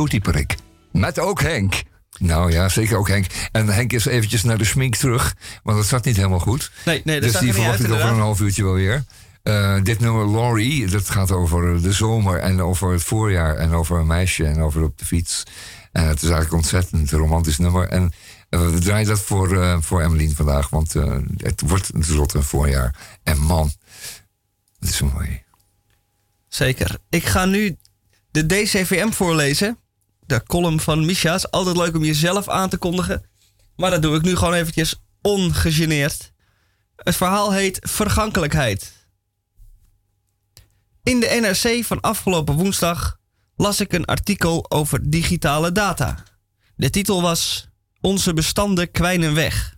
C: Radio Dieperik. Met ook Henk. Nou ja, zeker ook Henk. En Henk is eventjes naar de smink terug, want dat zat niet helemaal goed.
B: Nee, nee, dat
C: dus die
B: er
C: verwacht ik over een half uurtje wel weer. Eh, dit nummer Laurie, dat gaat over de zomer en over het voorjaar en over een meisje en over op de fiets. En het is eigenlijk een ontzettend romantisch nummer. En eh, we draaien dat voor, eh voor Emmeline vandaag, want het wordt tenslotte een voorjaar. En man, het is zo mooi.
B: Zeker. Ik ga nu de DCVM voorlezen. De column van Misha. is altijd leuk om jezelf aan te kondigen. Maar dat doe ik nu gewoon eventjes ongegeneerd. Het verhaal heet Vergankelijkheid. In de NRC van afgelopen woensdag las ik een artikel over digitale data. De titel was Onze bestanden kwijnen weg.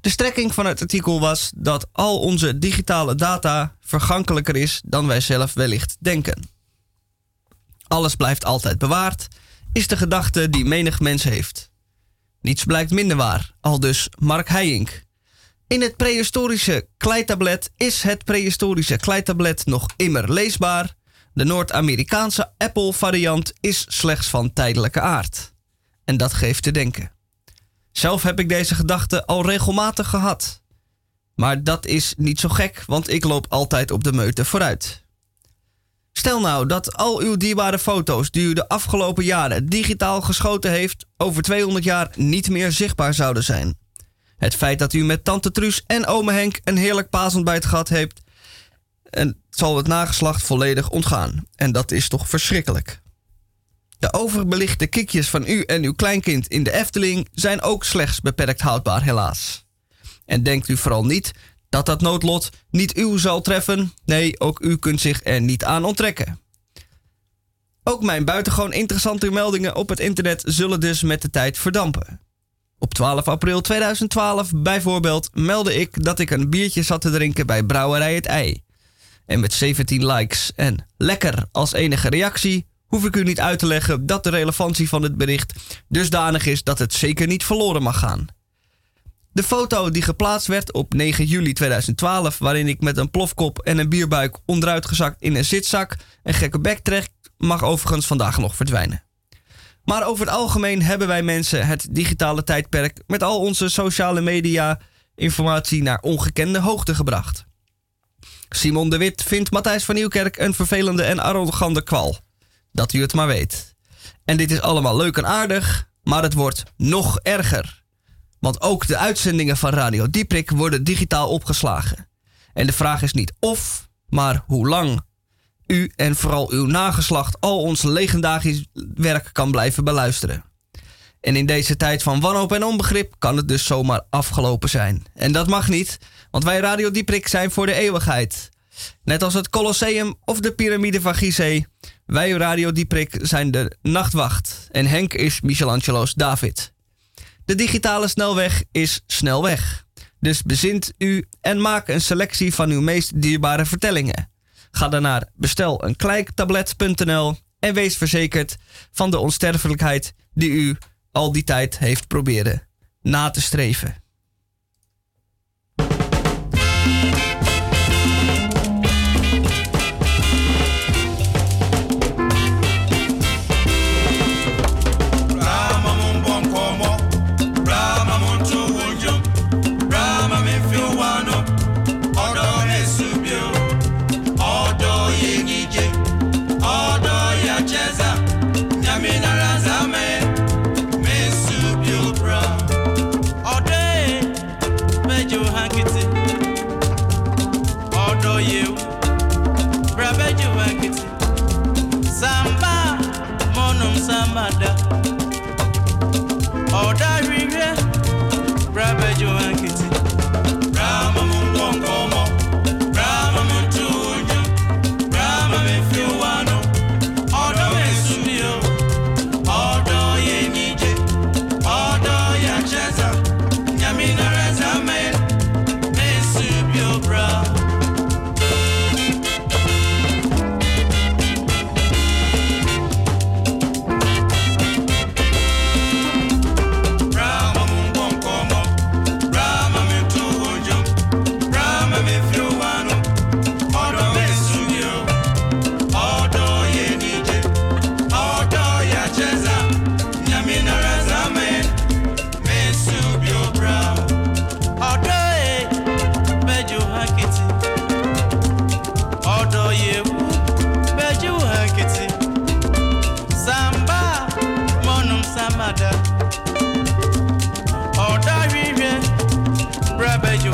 B: De strekking van het artikel was dat al onze digitale data vergankelijker is dan wij zelf wellicht denken. Alles blijft altijd bewaard, is de gedachte die menig mens heeft. Niets blijkt minder waar, al dus Mark Heijink. In het prehistorische kleitablet is het prehistorische kleitablet nog immer leesbaar. De Noord-Amerikaanse Apple-variant is slechts van tijdelijke aard. En dat geeft te denken. Zelf heb ik deze gedachte al regelmatig gehad. Maar dat is niet zo gek, want ik loop altijd op de meute vooruit. Stel nou dat al uw dierbare foto's die u de afgelopen jaren digitaal geschoten heeft, over 200 jaar niet meer zichtbaar zouden zijn. Het feit dat u met tante Truus en ome Henk een heerlijk paasontbijt gehad hebt, en zal het nageslacht volledig ontgaan. En dat is toch verschrikkelijk. De overbelichte kiekjes van u en uw kleinkind in de Efteling zijn ook slechts beperkt houdbaar, helaas. En denkt u vooral niet dat dat noodlot niet u zal treffen. Nee, ook u kunt zich er niet aan onttrekken. Ook mijn buitengewoon interessante meldingen op het internet zullen dus met de tijd verdampen. Op 12 april 2012 bijvoorbeeld meldde ik dat ik een biertje zat te drinken bij Brouwerij het Ei. En met 17 likes en lekker als enige reactie hoef ik u niet uit te leggen dat de relevantie van het bericht dusdanig is dat het zeker niet verloren mag gaan. De foto die geplaatst werd op 9 juli 2012, waarin ik met een plofkop en een bierbuik onderuitgezakt in een zitzak een gekke bek trek, mag overigens vandaag nog verdwijnen. Maar over het algemeen hebben wij mensen het digitale tijdperk met al onze sociale media informatie naar ongekende hoogte gebracht. Simon de Wit vindt Matthijs van Nieuwkerk een vervelende en arrogante kwal. Dat u het maar weet. En dit is allemaal leuk en aardig, maar het wordt nog erger. Want ook de uitzendingen van Radio Dieprik worden digitaal opgeslagen. En de vraag is niet of, maar hoe lang u en vooral uw nageslacht al ons legendarisch werk kan blijven beluisteren. En in deze tijd van wanhoop en onbegrip kan het dus zomaar afgelopen zijn. En dat mag niet, want wij Radio Dieprik zijn voor de eeuwigheid. Net als het Colosseum of de piramide van Gizeh. Wij Radio Dieprik zijn de nachtwacht. En Henk is Michelangelo's David. De digitale snelweg is snel weg. Dus bezint u en maak een selectie van uw meest dierbare vertellingen. Ga dan naar besteleenklijktablet.nl en wees verzekerd van de onsterfelijkheid die u al die tijd heeft proberen na te streven.
G: rubber you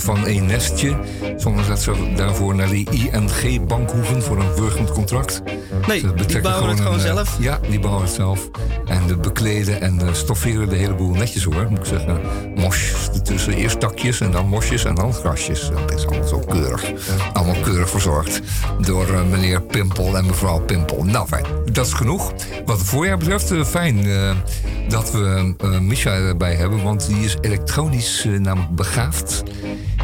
C: van een nestje. Zonder dat ze daarvoor naar de ING-bank hoeven voor een wurgend contract.
B: Nee, die bouwen het gewoon
C: een, eh,
B: zelf.
C: Ja, die bouwen het zelf. En de bekleden en de stofferen de hele boel netjes hoor, moet ik zeggen. Mosjes ertussen. Eerst takjes en dan mosjes en dan grasjes. Dat is allemaal zo keurig. Allemaal keurig verzorgd door uh, meneer Pimpel en mevrouw Pimpel. Nou fijn, dat is genoeg. Wat het voorjaar betreft, uh, fijn dat we uh, Misha erbij hebben. Want die is elektronisch namelijk begaafd.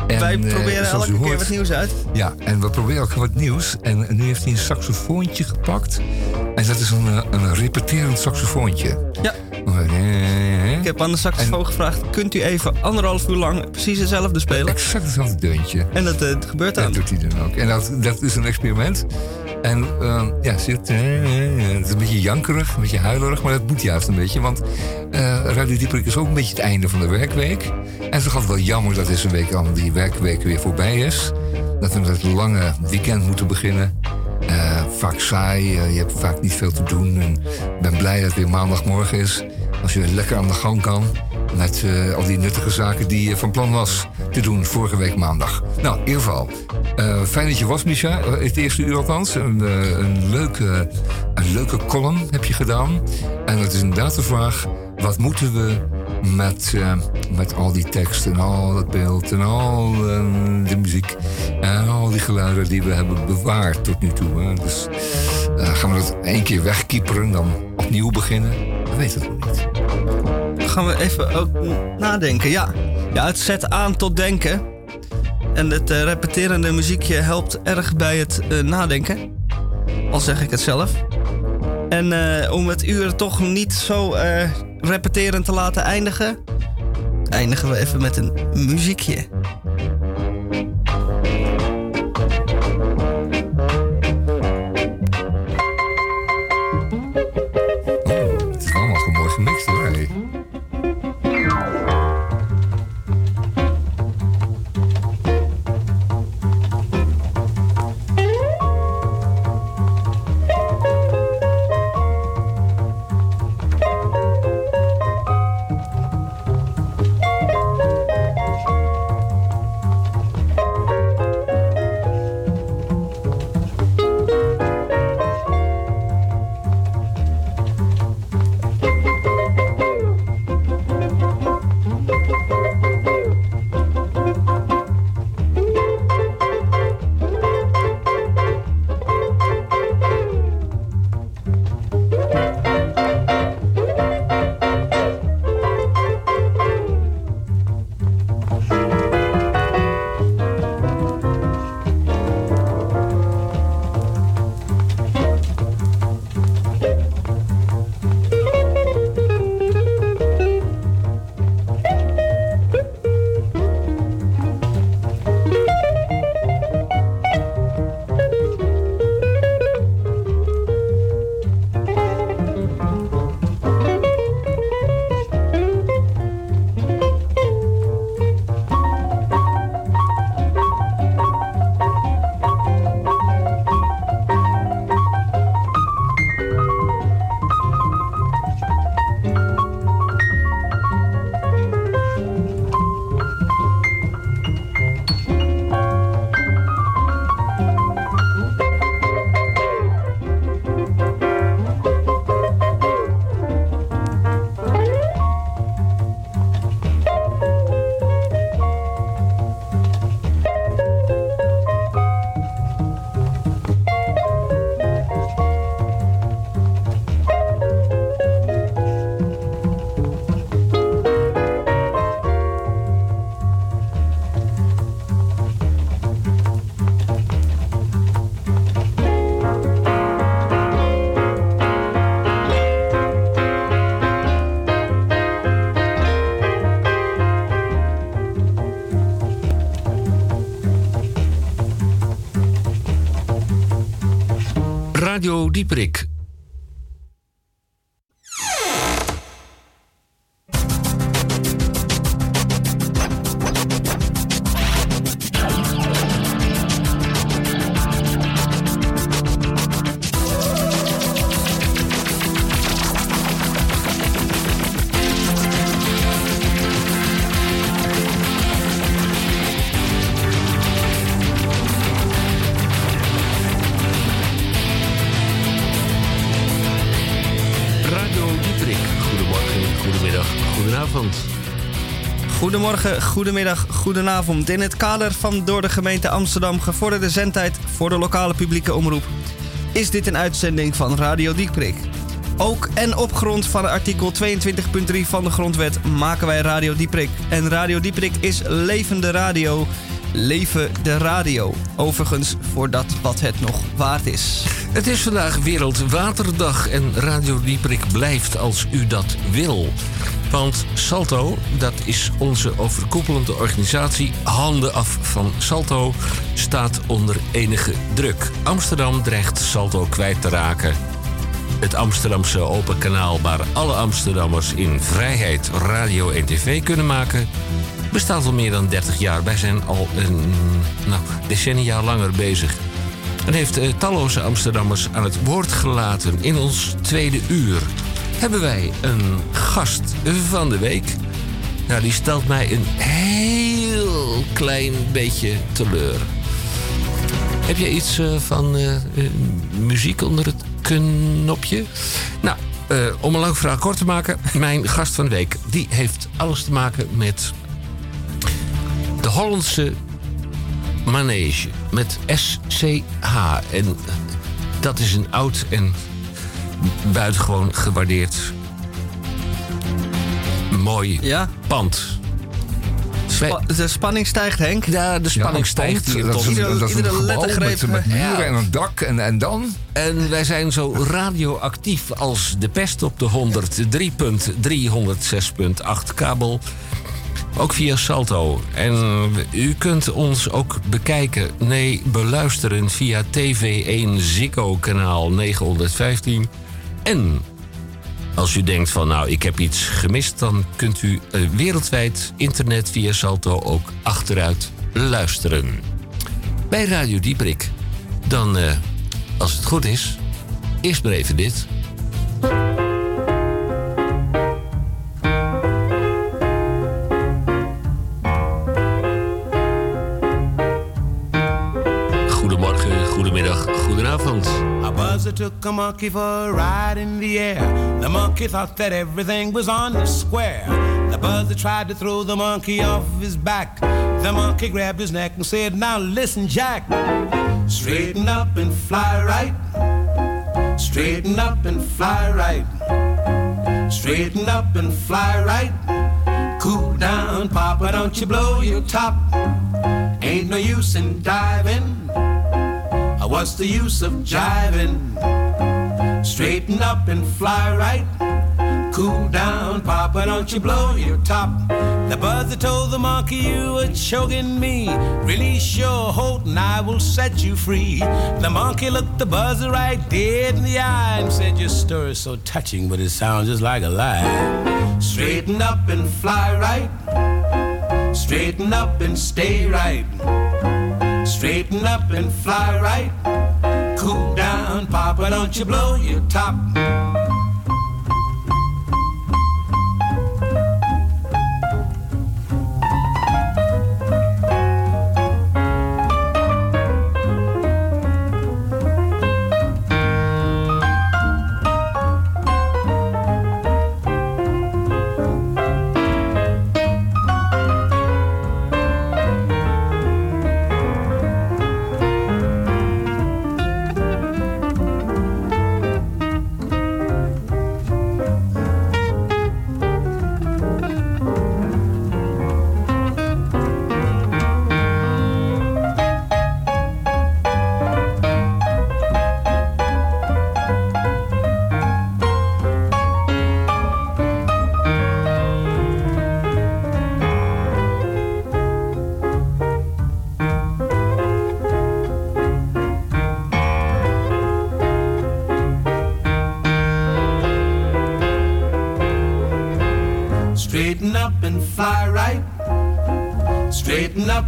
B: En, Wij proberen uh, elke keer wat nieuws uit.
C: Ja, en we proberen ook wat nieuws. En nu heeft hij een saxofoontje gepakt. En dat is een, eh, een repeterend saxofoontje.
B: Ja. Ik heb aan de saxofoon gevraagd: kunt u even anderhalf uur lang precies hetzelfde spelen?
C: Exact hetzelfde deuntje.
B: En dat uh, gebeurt dan.
C: Dat doet hij dan ook. En dat, dat is een experiment. En uh, ja, het is een beetje jankerig, een beetje huilerig, maar dat moet juist een beetje. Want uh, Radio Dieperik is ook een beetje het einde van de werkweek. En toch altijd wel jammer dat deze week al die werkweek weer voorbij is. Dat we met het lange weekend moeten beginnen. vaak saai, je hebt vaak niet veel te doen. En ik ben blij dat het weer maandagmorgen is. Als je lekker aan de gang kan met uh, al die nuttige zaken die je van plan was te doen vorige week maandag. Nou, in ieder geval, uh, fijn dat je was, Misha. Het eerste uur althans. Een, leuke, een leuke column heb je gedaan. En het is inderdaad de vraag, wat moeten we met, met al die teksten en al dat beeld en al de muziek en al die geluiden die we hebben bewaard tot nu toe. Hè? Dus gaan we dat één keer wegkieperen, dan opnieuw beginnen? We weten het nog niet
B: gaan we even ook nadenken. Ja, ja het zet aan tot denken. En het uh, repeterende muziekje helpt erg bij het uh, nadenken. Al zeg ik het zelf. En uh, om het uur toch niet zo repeterend te laten eindigen, eindigen we even met een muziekje.
A: Radio Dieperik. Goedemorgen, goedemiddag, goedenavond.
B: In het kader van door de gemeente Amsterdam gevorderde zendtijd voor de lokale publieke omroep is dit een uitzending van Radio Dieprik. Ook en op grond van artikel 22.3 van de Grondwet maken wij Radio Dieprik. En Radio Dieprik is levende radio. Leven de radio. Overigens voor dat wat het nog waard is.
A: Het is vandaag Wereldwaterdag en Radio Dieperik blijft als u dat wil. Want Salto, dat is onze overkoepelende organisatie, handen af van Salto, staat onder enige druk. Amsterdam dreigt Salto kwijt te raken. Het Amsterdamse open kanaal waar alle Amsterdammers in vrijheid radio en tv kunnen maken, bestaat al meer dan 30 jaar. Wij zijn al een nou, decennia langer bezig. En heeft eh, talloze Amsterdammers aan het woord gelaten. In ons tweede uur hebben wij een gast van de week. Nou, die stelt mij een heel klein beetje teleur. Heb je iets eh, van eh, eh, muziek onder het knopje? Nou, om een lang verhaal kort te maken. Mijn gast van de week, die heeft alles te maken met de Hollandse manege. Met SCH. En dat is een oud en buitengewoon gewaardeerd mooi
B: Ja,
A: pand.
B: Spa- de spanning stijgt, Henk.
A: ja, de spanning stijgt hier
C: Dat is
A: tot
C: een, dat is een gebouw met, met muren
A: ja.
C: en een dak. En, en dan?
A: En wij zijn zo radioactief als de pest op de 103.306.8 kabel. Ook via Salto. En u kunt ons ook bekijken, nee, beluisteren via TV1 Ziggo kanaal 915. En als u denkt van nou, ik heb iets gemist... dan kunt u eh, wereldwijd internet via Salto ook achteruit luisteren. Bij Radio Dieprik. Dan, eh, als het goed is, eerst maar even dit. Goedenavond.
E: A buzzer took a monkey for a ride in the air. The monkey thought that everything was on the square. The buzzer tried to throw the monkey off his back. The monkey grabbed his neck and said, Now listen, Jack. Straighten up and fly right. Straighten up and fly right. Straighten up and fly right. Cool down, Papa, don't you blow your top. Ain't no use in diving. What's the use of jiving? Straighten up and fly right. Cool down, Papa, don't you blow your top. The buzzer told the monkey you were choking me. Release your hold and I will set you free. The monkey looked the buzzer right dead in the eye and said, Your story is so touching, but it sounds just like a lie. Straighten up and fly right. Straighten up and stay right. Straighten up and fly right. Cool down, Papa, don't you blow your top.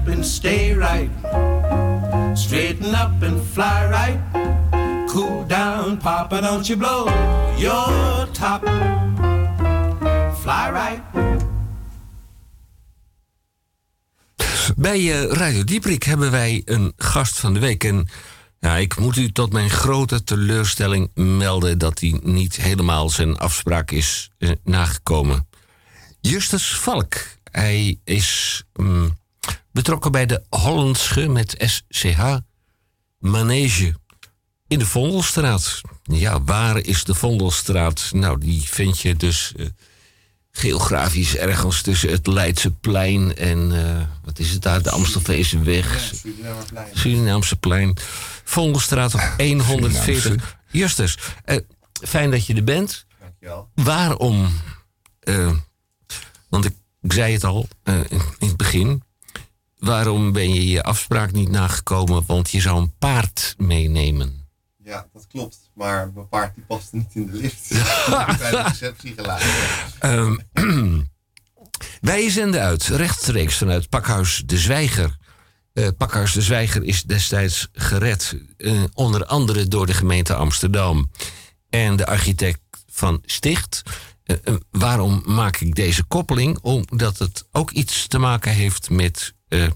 G: Up and stay right. Straighten up and fly right. Cool down, Papa, don't you blow your top. Fly right.
A: Bij eh, Radio Dieprik hebben wij een gast van de week. En ja, ik moet u tot mijn grote teleurstelling melden dat hij niet helemaal zijn afspraak is eh, nagekomen. Justus Valk. Hij is mm, betrokken bij de Hollandsche met SCH Manege in de Vondelstraat. Ja, waar is de Vondelstraat? Nou, die vind je dus eh, geografisch ergens tussen het Leidseplein en eh, wat is het daar? De Amstelveese weg. Surinaamse plein. Vondelstraat op 140. Justus, eh, fijn dat je er bent.
H: Dankjewel.
A: Waarom? eh, want ik, ik zei het al in, in het begin. Waarom ben je je afspraak niet nagekomen? Want je zou een paard meenemen.
H: Ja, dat klopt. Maar mijn paard die paste niet in de lift. Bij de receptie gelaten.
A: Ehm, wij zenden uit, rechtstreeks vanuit Pakhuis de Zwijger. Eh, Pakhuis de Zwijger is destijds gered, eh, onder andere door de gemeente Amsterdam en de architect van Sticht. Eh, eh, waarom maak ik deze koppeling? Omdat het ook iets te maken heeft met eh,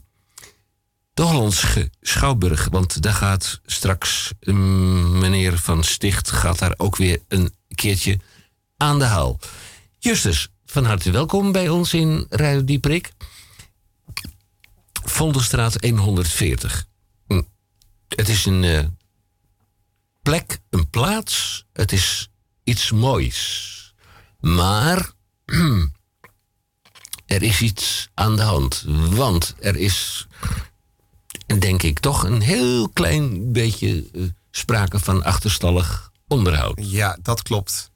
A: de Hollandse Schouwburg. Want daar gaat straks mm, meneer van Sticht gaat daar ook weer een keertje aan de haal. Justus, van harte welkom bij ons in Radio Dieprik. Vondelstraat 140. Hm. Het is een plek, een plaats. Het is iets moois. Maar er is iets aan de hand. Want er is, denk ik, toch een heel klein beetje eh, sprake van achterstallig onderhoud.
H: Ja, dat klopt.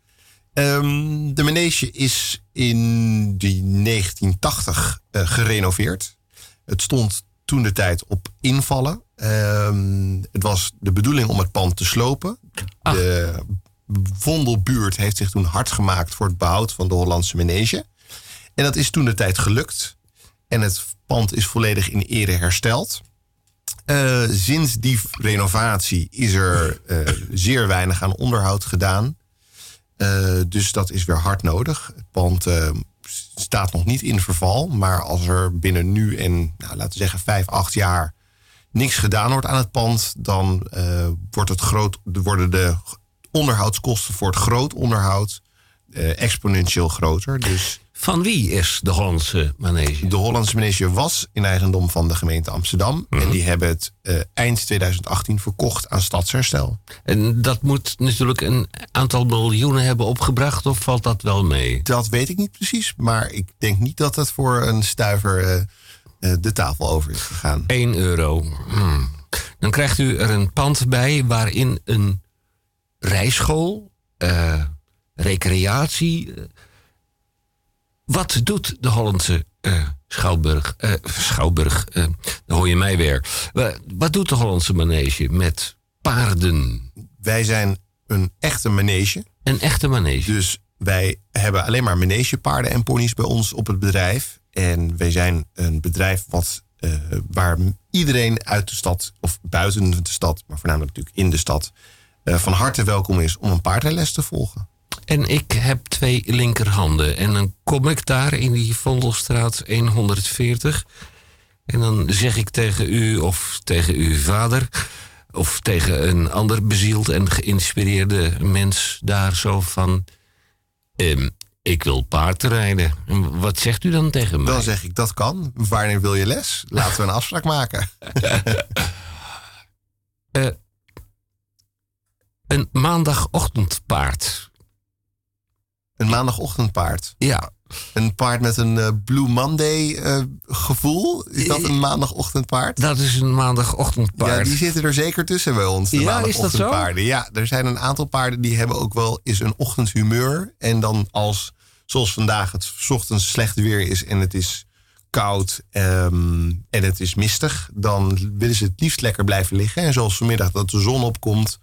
H: Ehm, de manege is in die 1980 eh, gerenoveerd. Het stond toen de tijd op invallen. Ehm, het was de bedoeling om het pand te slopen. De Vondelbuurt heeft zich toen hard gemaakt voor het behoud van de Hollandse manege. En dat is toen de tijd gelukt. En het pand is volledig in ere hersteld. Eh, sinds die renovatie is er eh, zeer weinig aan onderhoud gedaan. Eh, dus dat is weer hard nodig. Het pand staat nog niet in verval. Maar als er binnen nu en nou, laten we zeggen vijf, acht jaar niks gedaan wordt aan het pand, dan wordt het groot, worden de onderhoudskosten voor het groot onderhoud eh, exponentieel groter. Dus
A: Van wie is de Hollandse manege?
H: de Hollandse manege was in eigendom van de gemeente Amsterdam. En die hebben het eh, eind 2018 verkocht aan Stadsherstel.
A: En dat moet natuurlijk een aantal miljoenen hebben opgebracht, of valt dat wel mee?
H: Dat weet ik niet precies, maar ik denk niet dat het voor een stuiver eh, de tafel over is gegaan.
A: 1 euro. Hmm. Dan krijgt u er een pand bij waarin een rijschool, eh, recreatie. eh, wat doet de Hollandse eh, Schouwburg? eh, Schouwburg, dan hoor je mij weer. Wa- wat doet de Hollandse manege met paarden?
H: Wij zijn een echte manege.
A: Een echte manege.
H: Dus wij hebben alleen maar manegepaarden en ponies bij ons op het bedrijf. En wij zijn een bedrijf wat, waar iedereen uit de stad, of buiten de stad, maar voornamelijk natuurlijk in de stad, van harte welkom is om een paardenles te volgen.
A: En ik heb twee linkerhanden. En dan kom ik daar in die Vondelstraat 140. En dan zeg ik tegen u of tegen uw vader. Of tegen een ander bezield en geïnspireerde mens daar zo van. ehm, ik wil paardrijden. En wat zegt u dan tegen mij?
H: Dan zeg ik dat kan. Wanneer wil je les? Laten we een afspraak maken.
A: Eh, een maandagochtendpaard.
H: Een maandagochtendpaard.
A: Ja,
H: Een paard met een eh, Blue Monday eh, gevoel. Is dat een maandagochtendpaard?
A: dat is een maandagochtendpaard.
H: Ja, die zitten er zeker tussen bij ons. De
A: Ja, is dat zo?
H: maandagochtendpaarden. Ja, er zijn een aantal paarden die hebben ook wel eens een ochtendhumeur. En dan als, zoals vandaag, het 's ochtends slecht weer is en het is koud ehm, en het is mistig, dan willen ze het liefst lekker blijven liggen. En zoals vanmiddag dat de zon opkomt,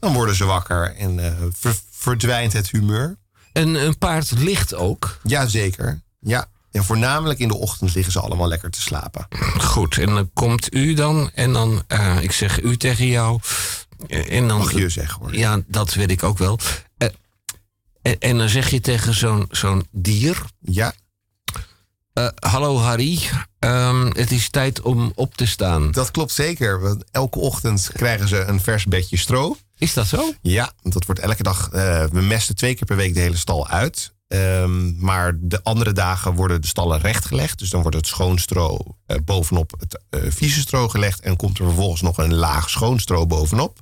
H: dan worden ze wakker en eh, ver- verdwijnt het humeur.
A: En een paard ligt ook.
H: Jazeker. Ja, En voornamelijk in de ochtend liggen ze allemaal lekker te slapen.
A: Goed, en dan komt u dan en dan, eh, ik zeg u tegen jou. eh, En dan,
H: Mag je zeggen hoor.
A: Ja, dat weet ik ook wel. En, en dan zeg je tegen zo'n zo'n dier.
H: Ja,
A: hallo Harry, ehm, het is tijd om op te staan.
H: dat klopt zeker. Want elke ochtend krijgen ze een vers bedje stro.
A: Is dat zo?
H: Ja, want dat wordt elke dag. eh, we mesten twee keer per week de hele stal uit. Ehm, maar de andere dagen worden de stallen rechtgelegd. Dus dan wordt het schoon stro eh, bovenop het eh, vieze stro gelegd. En komt er vervolgens nog een laag schoon stro bovenop.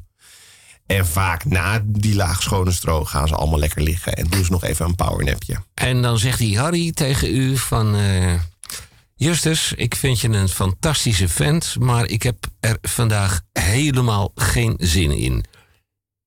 H: En vaak na die laag schone stro gaan ze allemaal lekker liggen. En doen ze nog even een powernapje.
A: En dan zegt die Harry tegen u van... eh, Justus, ik vind je een fantastische vent... maar ik heb er vandaag helemaal geen zin in.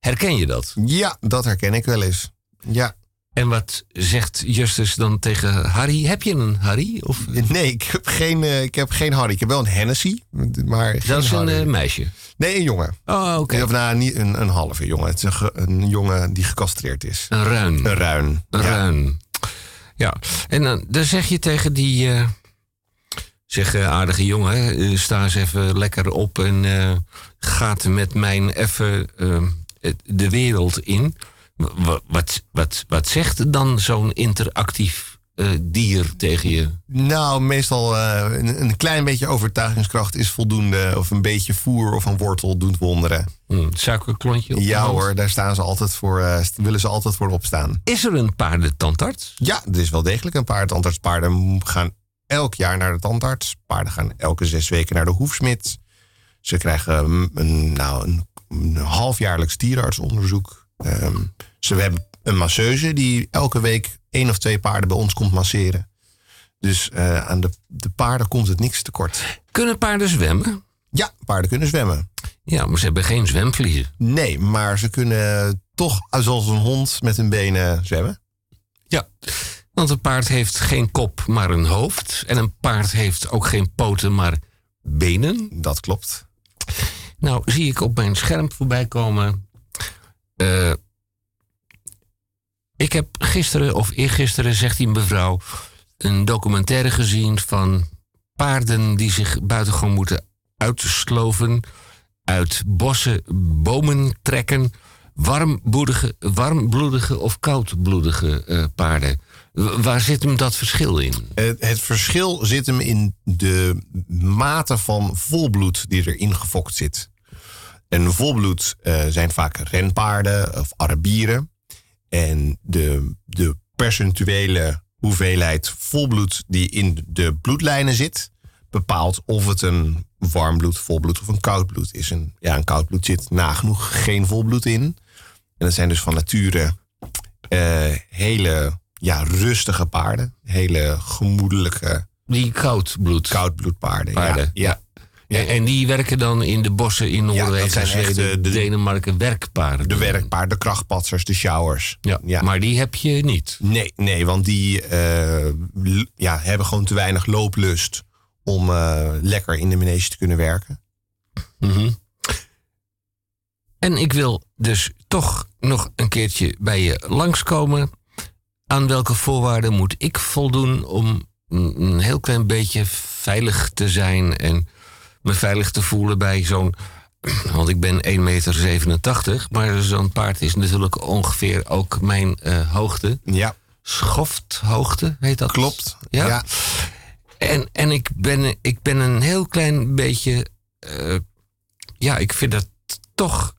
A: Herken je dat?
H: Ja, dat herken ik wel eens. Ja.
A: En wat zegt Justus dan tegen Harry? Heb je een Harry? Of,
H: Nee, ik heb geen, eh, ik heb geen Harry. Ik heb wel een Hennessy. Maar
A: dat is een
H: Harry.
A: eh, meisje.
H: Nee, een jongen.
A: Oh, oké.
H: Of nou, niet een, een halve jongen. Het is een, ge- een jongen die gecastreerd is.
A: Een ruin.
H: Een ruin.
A: Een
H: Ja.
A: ruin. Ja, en dan, dan zeg je tegen die... eh, zeg, eh, aardige jongen, sta eens even lekker op... en gaat met mijn even de wereld in. Wa- Wat, wat, wat zegt dan zo'n interactief eh, dier tegen je?
H: Nou, meestal eh, een, een klein beetje overtuigingskracht is voldoende. Of een beetje voer of een wortel doet wonderen.
A: Hm, suikerklontje op
H: Ja hoor, daar staan ze altijd voor, st- willen ze altijd voor opstaan.
A: Is er een paardentandarts?
H: Ja, er is wel degelijk een paard. Tandartspaarden gaan elk jaar naar de tandarts. Paarden gaan elke zes weken naar de hoefsmid. Ze krijgen mm, een, nou, een, een halfjaarlijks dierenartsonderzoek. Ehm, ze hebben een masseuse die elke week één of twee paarden bij ons komt masseren. Dus eh, aan de, de paarden komt het niks tekort.
A: Kunnen paarden zwemmen?
H: Ja, paarden kunnen zwemmen.
A: Ja, maar ze hebben geen zwemvliezen.
H: Nee, maar ze kunnen toch zoals een hond met hun benen zwemmen.
A: Ja, want een paard heeft geen kop, maar een hoofd. En een paard heeft ook geen poten, maar benen.
H: Dat klopt.
A: Nou, zie ik op mijn scherm voorbij komen. eh, ik heb gisteren of eergisteren, zegt die mevrouw, een documentaire gezien van paarden die zich buitengewoon moeten uitsloven, uit bossen bomen trekken. Warmbloedige, warmbloedige of koudbloedige eh, paarden. Waar zit hem dat verschil in?
H: Het, het verschil zit hem in de mate van volbloed die erin gefokt zit. En volbloed eh, zijn vaak renpaarden of Arabieren. En de, de percentuele hoeveelheid volbloed die in de bloedlijnen zit, bepaalt of het een warmbloed, volbloed of een koudbloed is. En ja, een koudbloed zit nagenoeg geen volbloed in. En dat zijn dus van nature eh, hele ja, rustige paarden. Hele gemoedelijke
A: Die koudbloed.
H: koudbloedpaarden.
A: Paarden.
H: Ja, ja.
A: En, en die werken dan in de bossen in Noorwegen,
H: echt
A: Zweden,
H: de- de-
A: Denemarken, werkpaarden.
H: De werkpaarden, de krachtpatsers, de showers.
A: Ja,
H: Ja.
A: maar die heb je niet.
H: Nee, nee, want die eh, ja, hebben gewoon te weinig looplust om eh, lekker in de manege te kunnen werken.
A: Mhm. En ik wil dus toch nog een keertje bij je langskomen. Aan welke voorwaarden moet ik voldoen om een een heel klein beetje veilig te zijn en me veilig te voelen bij zo'n. Want ik ben 1,87 meter, maar zo'n paard is natuurlijk ongeveer ook mijn eh, hoogte.
H: Ja,
A: Schofthoogte heet dat?
H: klopt.
A: Ja.
H: Ja.
A: En, en ik, ben, ik ben een heel klein beetje. eh, ja, ik vind dat toch.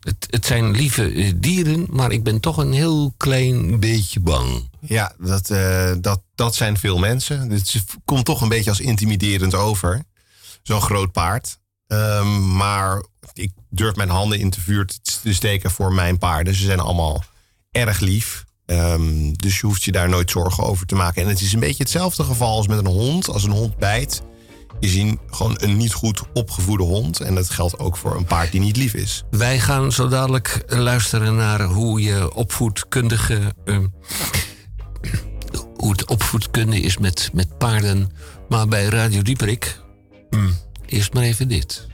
A: Het, het zijn lieve eh, dieren, maar ik ben toch een heel klein beetje bang.
H: Ja, dat, dat, dat zijn veel mensen. Het komt toch een beetje als intimiderend over. Zo'n groot paard. Ehm, maar ik durf mijn handen in het vuur te te steken voor mijn paarden. Ze zijn allemaal erg lief. Ehm, dus je hoeft je daar nooit zorgen over te maken. En het is een beetje hetzelfde geval als met een hond. Als een hond bijt, is hij gewoon een niet goed opgevoede hond. En dat geldt ook voor een paard die niet lief is.
A: Wij gaan zo dadelijk luisteren naar hoe je opvoedkundige. eh, hoe het opvoedkunde is met, met paarden. Maar bij Radio Dieperik. Eerst maar even dit.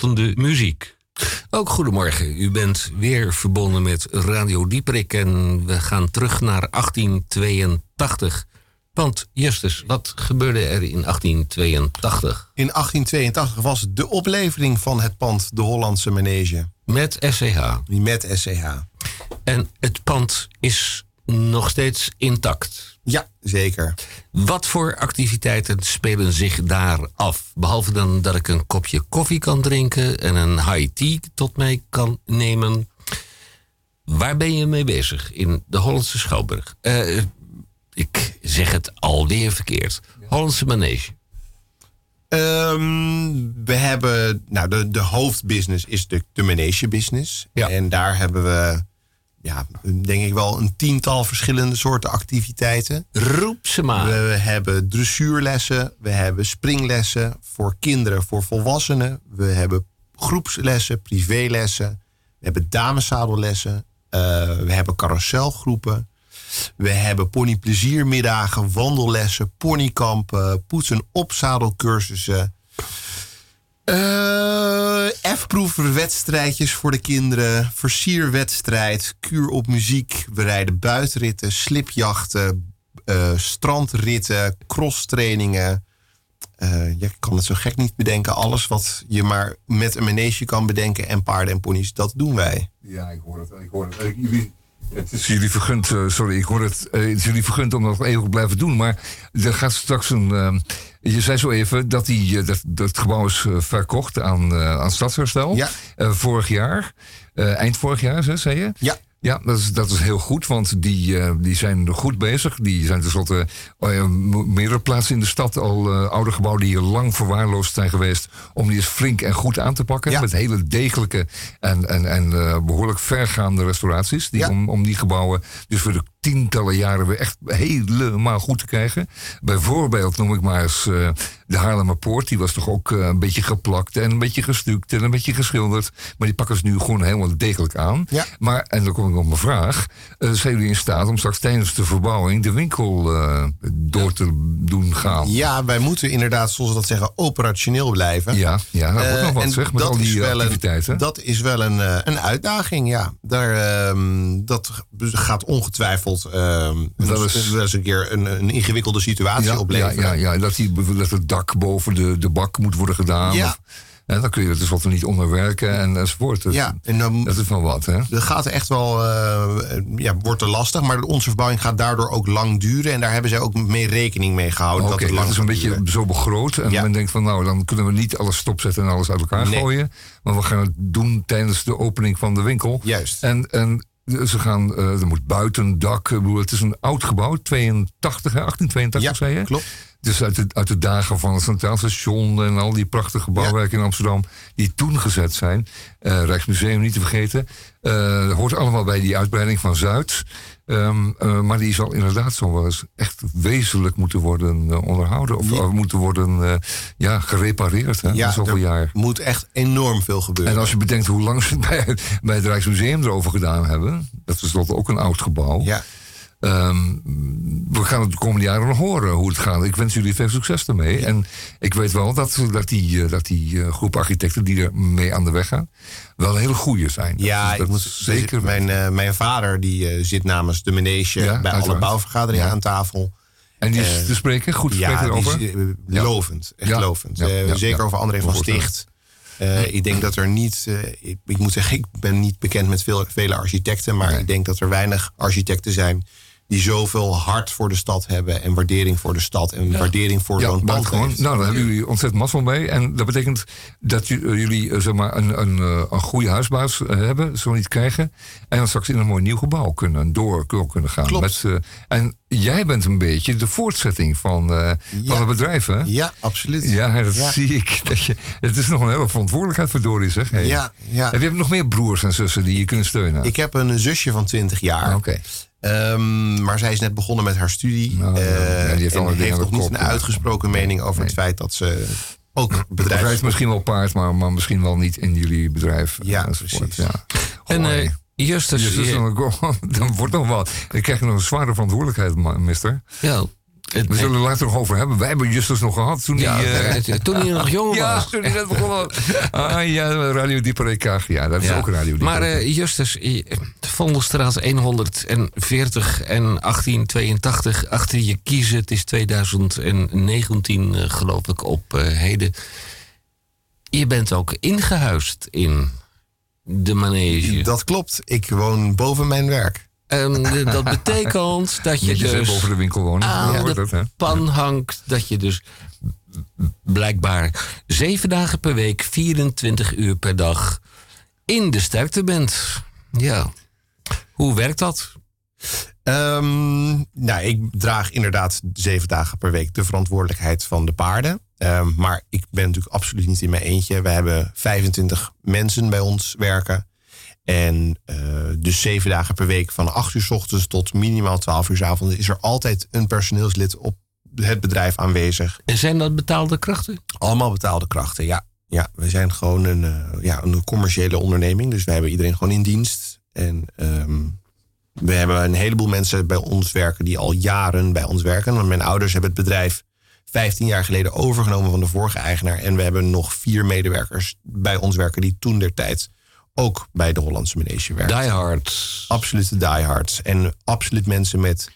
A: De muziek. Ook goedemorgen. U bent weer verbonden met Radio Dieprik en we gaan terug naar 1882. Want Justus, wat gebeurde er in 1882
H: In 1882 was de oplevering van het pand De Hollandse Manege.
A: met SCH?
H: Met SCH.
A: En het pand is nog steeds intact.
H: Ja, zeker.
A: Wat voor activiteiten spelen zich daar af? Behalve dan dat ik een kopje koffie kan drinken en een high tea tot mij kan nemen. Waar ben je mee bezig in de Hollandse Schouwburg? Eh, ik zeg het alweer verkeerd. Hollandse Manege.
H: Ehm, we hebben, nou, de, de hoofdbusiness is de, de manege business.
A: Ja.
H: En daar hebben we, ja, denk ik wel een tiental verschillende soorten activiteiten.
A: Roep ze maar.
H: We hebben dressuurlessen, we hebben springlessen voor kinderen, voor volwassenen. We hebben groepslessen, privélessen. We hebben dameszadellessen. eh, we hebben carouselgroepen. We hebben ponypleziermiddagen, wandellessen, ponykampen, poetsen opzadelcursussen. Eh F-proeverwedstrijdjes voor de kinderen, versierwedstrijd, kuur op muziek. We rijden buitenritten, slipjachten, eh, strandritten, crosstrainingen. Eh je kan het zo gek niet bedenken. Alles wat je maar met een manege kan bedenken en paarden en ponies, dat doen wij.
C: Ja, ik hoor het. Ik hoor het. Eh, Jullie, het is jullie vergund, eh, sorry, ik hoor het. eh, het is jullie vergund om dat even te blijven doen. Maar er gaat straks een. eh, je zei zo even dat, die, dat, dat het gebouw is verkocht aan, aan Stadsherstel.
H: Ja.
C: Vorig jaar. Eind vorig jaar, zei je?
H: Ja.
C: Ja, dat is, dat is heel goed, want die, eh, die zijn er goed bezig. Die zijn tenslotte uh, meerdere plaatsen in de stad al eh, oude gebouwen die hier lang verwaarloosd zijn geweest. Om die eens flink en goed aan te pakken.
H: Ja.
C: Met hele degelijke en, en, en eh, behoorlijk vergaande restauraties. Die
H: Ja.
C: om, om die gebouwen dus voor de tientallen jaren weer echt helemaal goed te krijgen. Bijvoorbeeld noem ik maar eens eh, de Haarlemmerpoort. Die was toch ook eh, een beetje geplakt en een beetje gestuukt en een beetje geschilderd. Maar die pakken ze nu gewoon helemaal degelijk aan.
H: Ja.
C: Maar, en dan kom ik op mijn vraag. eh, zijn jullie in staat om straks tijdens de verbouwing de winkel door te doen gaan?
H: Ja, wij moeten inderdaad, zoals we dat zeggen, operationeel blijven.
C: Ja, ja dat wordt nog wat zeg, met al die activiteiten.
H: Een, dat is wel een, een uitdaging, ja. Daar, ehm, dat gaat ongetwijfeld bijvoorbeeld ehm
C: Wel
H: eens,
C: eens-
H: wel eens een keer een, een ingewikkelde situatie
C: Ja, ja,
H: opleveren.
C: ja, ja, dat, die, dat het dak boven de, de bak moet worden gedaan.
H: Ja.
C: Of, hè, dan kun je er tenslotte niet onder werken en, enzovoort. Dus
H: Ja, en dan,
C: Dat is wel wat, hè?
H: dat gaat echt wel, eh, ja, wordt er lastig. Maar onze verbouwing gaat daardoor ook lang duren. En daar hebben zij ook mee rekening mee gehouden.
C: Oké,
H: dat het
C: dat
H: lang
C: is een beetje
H: duren.
C: zo begroot. En
H: Ja.
C: men denkt van, nou, dan kunnen we niet alles stopzetten en alles uit elkaar
H: Nee.
C: gooien. Maar we gaan het doen tijdens de opening van de winkel.
H: Juist.
C: En, en ze gaan, eh, er moet buiten, dak, ik bedoel, het is een oud gebouw, 82, hè, 1882
H: Ja,
C: zei je?
H: klopt.
C: Dus uit de, uit de dagen van het Centraal Station en al die prachtige bouwwerken in Amsterdam, die toen gezet zijn. Eh, Rijksmuseum niet te vergeten. Eh, hoort allemaal bij die uitbreiding van Zuid. Ehm, eh, maar die zal inderdaad zo wel eens echt wezenlijk moeten worden eh, onderhouden. Of moeten worden eh, ja, gerepareerd. Hè, na zoveel
H: er
C: jaar.
H: moet echt enorm veel gebeuren.
C: En als je bedenkt hoe lang ze het bij, bij het Rijksmuseum erover gedaan hebben. Dat is tenslotte ook een oud gebouw.
H: ja.
C: Ehm, we gaan het de komende jaren nog horen hoe het gaat. Ik wens jullie veel succes ermee. En ik weet wel dat, dat die, eh, dat die eh, groep architecten die er mee aan de weg gaan, wel hele goede zijn. Dat
H: Ja,
C: is-
H: ik
C: dat
H: moet
C: is zeker
H: Mijn, eh, mijn vader die zit namens de manege
C: Ja,
H: bij alle bouwvergaderingen
C: Ja.
H: aan tafel.
C: En die is te spreken, goed te spreken
H: Ja,
C: Ja.
H: lovend. Echt
C: Ja.
H: lovend.
C: Ja, ja,
H: zeker
C: ja.
H: over André van. Sticht. Ik denk dat er niet... ik, ik moet zeggen, ik ben niet bekend met veel, vele architecten... maar
C: Nee.
H: ik denk dat er weinig architecten zijn... die zoveel hart voor de stad hebben... en waardering voor de stad en waardering voor
C: Ja,
H: zo'n.
C: Nou, daar hebben jullie ontzettend mazzel mee. En dat betekent dat eh, jullie eh, zeg maar een, een, eh, een goede huisbaas hebben, zo niet krijgen. En dan straks in een mooi nieuw gebouw kunnen, door kunnen gaan.
H: Klopt.
C: Met, eh, en jij bent een beetje de voortzetting van, eh, van het bedrijf, hè?
H: Ja, absoluut.
C: Ja, dat
H: Ja.
C: zie ik. Dat je, het is nog een hele verantwoordelijkheid voor Doris, zeg. Hey.
H: Ja, ja.
C: Heb je nog meer broers en zussen die je kunnen steunen?
H: Ik heb een zusje van 20 jaar.
C: Ah, Oké.
H: Ehm, maar zij is net begonnen met haar studie.
C: Nou,
H: eh,
C: ja, die heeft
H: en heeft nog niet
C: kop,
H: een
C: ja.
H: uitgesproken mening over het feit dat ze ook
C: Rijdt
H: bedrijf...
C: misschien wel paard, maar, maar misschien wel niet in jullie bedrijf.
H: Ja,
C: enzovoort.
H: precies.
C: Ja.
A: En eh
C: hey.
A: Justus,
C: Jezus,
A: je-
C: dan, wordt nog wat. Dan krijg je nog een zware verantwoordelijkheid, mister.
A: ja, het,
C: We zullen er later nog over hebben. Wij hebben Justus nog gehad toen
A: ja,
C: hij... eh,
A: het- toen hij nog jong
C: ja,
A: was.
C: toen hij net begon. Ah ja, Radio Dieperik. Ja, dat is
A: Ja.
C: ook Radio Dieperik.
A: Maar eh, Justus, Vondelstraat 140 en 1882 achter je kiezen. Het is 2019 eh, geloof ik op eh, heden. Je bent ook ingehuisd in de manege.
H: Dat klopt. Ik woon boven mijn werk.
A: En eh, dat betekent dat je
C: Netjes
A: dus
C: boven de winkel wonen.
A: aan
C: Ja, hoort
A: de
C: dat,
A: pan hangt. Dat je dus blijkbaar zeven dagen per week, 24 uur per dag in de sterkte bent. Ja. Hoe werkt dat?
H: Ehm, nou, ik draag inderdaad zeven dagen per week de verantwoordelijkheid van de paarden. Ehm, maar ik ben natuurlijk absoluut niet in mijn eentje. We hebben 25 mensen bij ons werken. En eh, dus zeven dagen per week van 8 uur s ochtends tot minimaal 12 uur s avonds is er altijd een personeelslid op het bedrijf aanwezig.
A: En zijn dat betaalde krachten?
H: Allemaal betaalde krachten, ja. Ja, we zijn gewoon een, eh, ja, een commerciële onderneming. Dus we hebben iedereen gewoon in dienst. En ehm, we hebben een heleboel mensen bij ons werken die al jaren bij ons werken. Want mijn ouders hebben het bedrijf 15 jaar geleden overgenomen van de vorige eigenaar. En we hebben nog vier medewerkers bij ons werken die toen der tijd ook bij de Hollandse Manege werken.
A: Die Hard.
H: Absolute diehards. En absoluut mensen met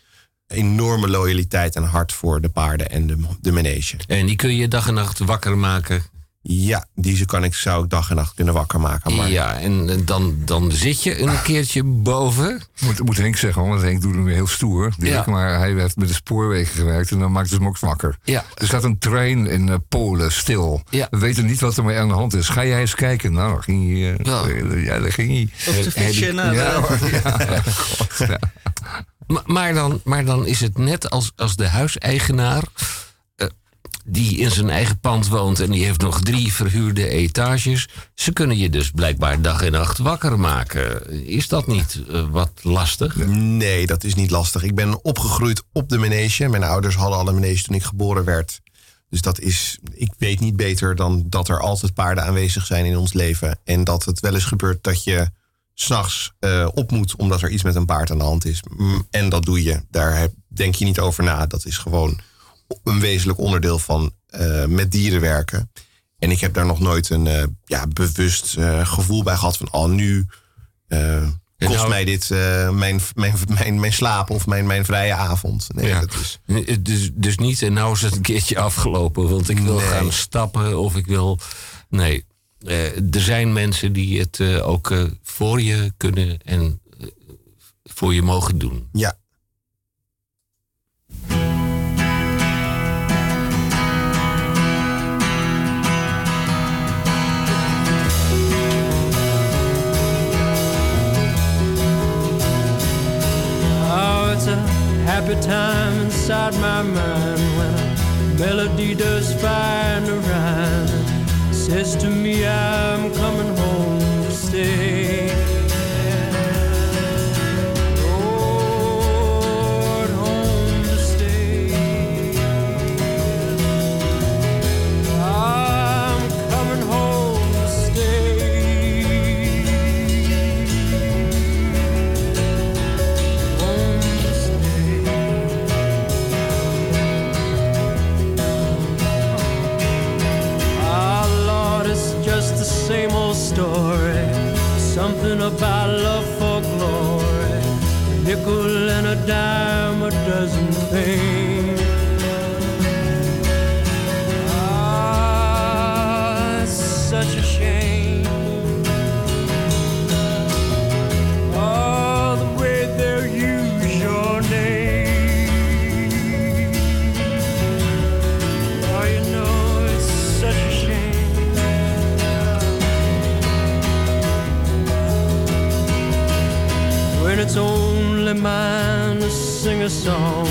H: enorme loyaliteit en hart voor de paarden en de, de manege.
A: En die kun je dag en nacht wakker maken.
H: Ja, die kan ik, zou ik dag en nacht kunnen wakker maken. Maar
A: Ja, en dan, dan zit je een keertje boven.
C: Moet, moet Henk zeggen, hoor, want Henk doet hem weer heel stoer. Dirk,
A: Ja.
C: Maar hij heeft met de spoorwegen gewerkt en dan maakt het hem ook wakker.
A: Ja.
C: Er staat een trein in eh, Polen stil.
A: Ja.
C: We weten niet wat er mee aan de hand is. Ga jij eens kijken? Nou, daar ging hij. eh,
A: Ja.
C: ja, daar ging hij.
B: Op de fietsje naar.
C: God, ja.
A: Maar, maar, dan, maar dan is het net als, als de huiseigenaar. Die in zijn eigen pand woont en die heeft nog drie verhuurde etages. Ze kunnen je dus blijkbaar dag en nacht wakker maken. Is dat niet eh, wat lastig?
H: nee, dat is niet lastig. Ik ben opgegroeid op de manege. Mijn ouders hadden al een manege toen ik geboren werd. Dus dat is, ik weet niet beter dan dat er altijd paarden aanwezig zijn in ons leven. En dat het wel eens gebeurt dat je s'nachts eh op moet omdat er iets met een paard aan de hand is. En dat doe je. Daar denk je niet over na. Dat is gewoon een wezenlijk onderdeel van eh, met dieren werken. En ik heb daar nog nooit een eh, ja, bewust eh, gevoel bij gehad van, oh nu kost
A: nou-
H: mij dit mijn, mijn, mijn, mijn slaap of mijn, mijn vrije avond. Nee,
A: Ja.
H: dat is...
A: Dus, dus niet, en nou is het een keertje afgelopen, want ik wil
H: Nee.
A: gaan stappen of ik wil. Nee. Er zijn mensen die het ook voor je kunnen en voor je mogen doen.
H: Ja.
E: Happy time inside my mind when a melody does find a rhyme. Says to me, I'm coming home to stay. Something about love for glory. A nickel and a dime, a dozen things. Mine to sing a song,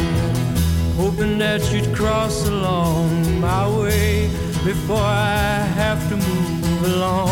E: hoping that you'd cross along my way before I have to move along.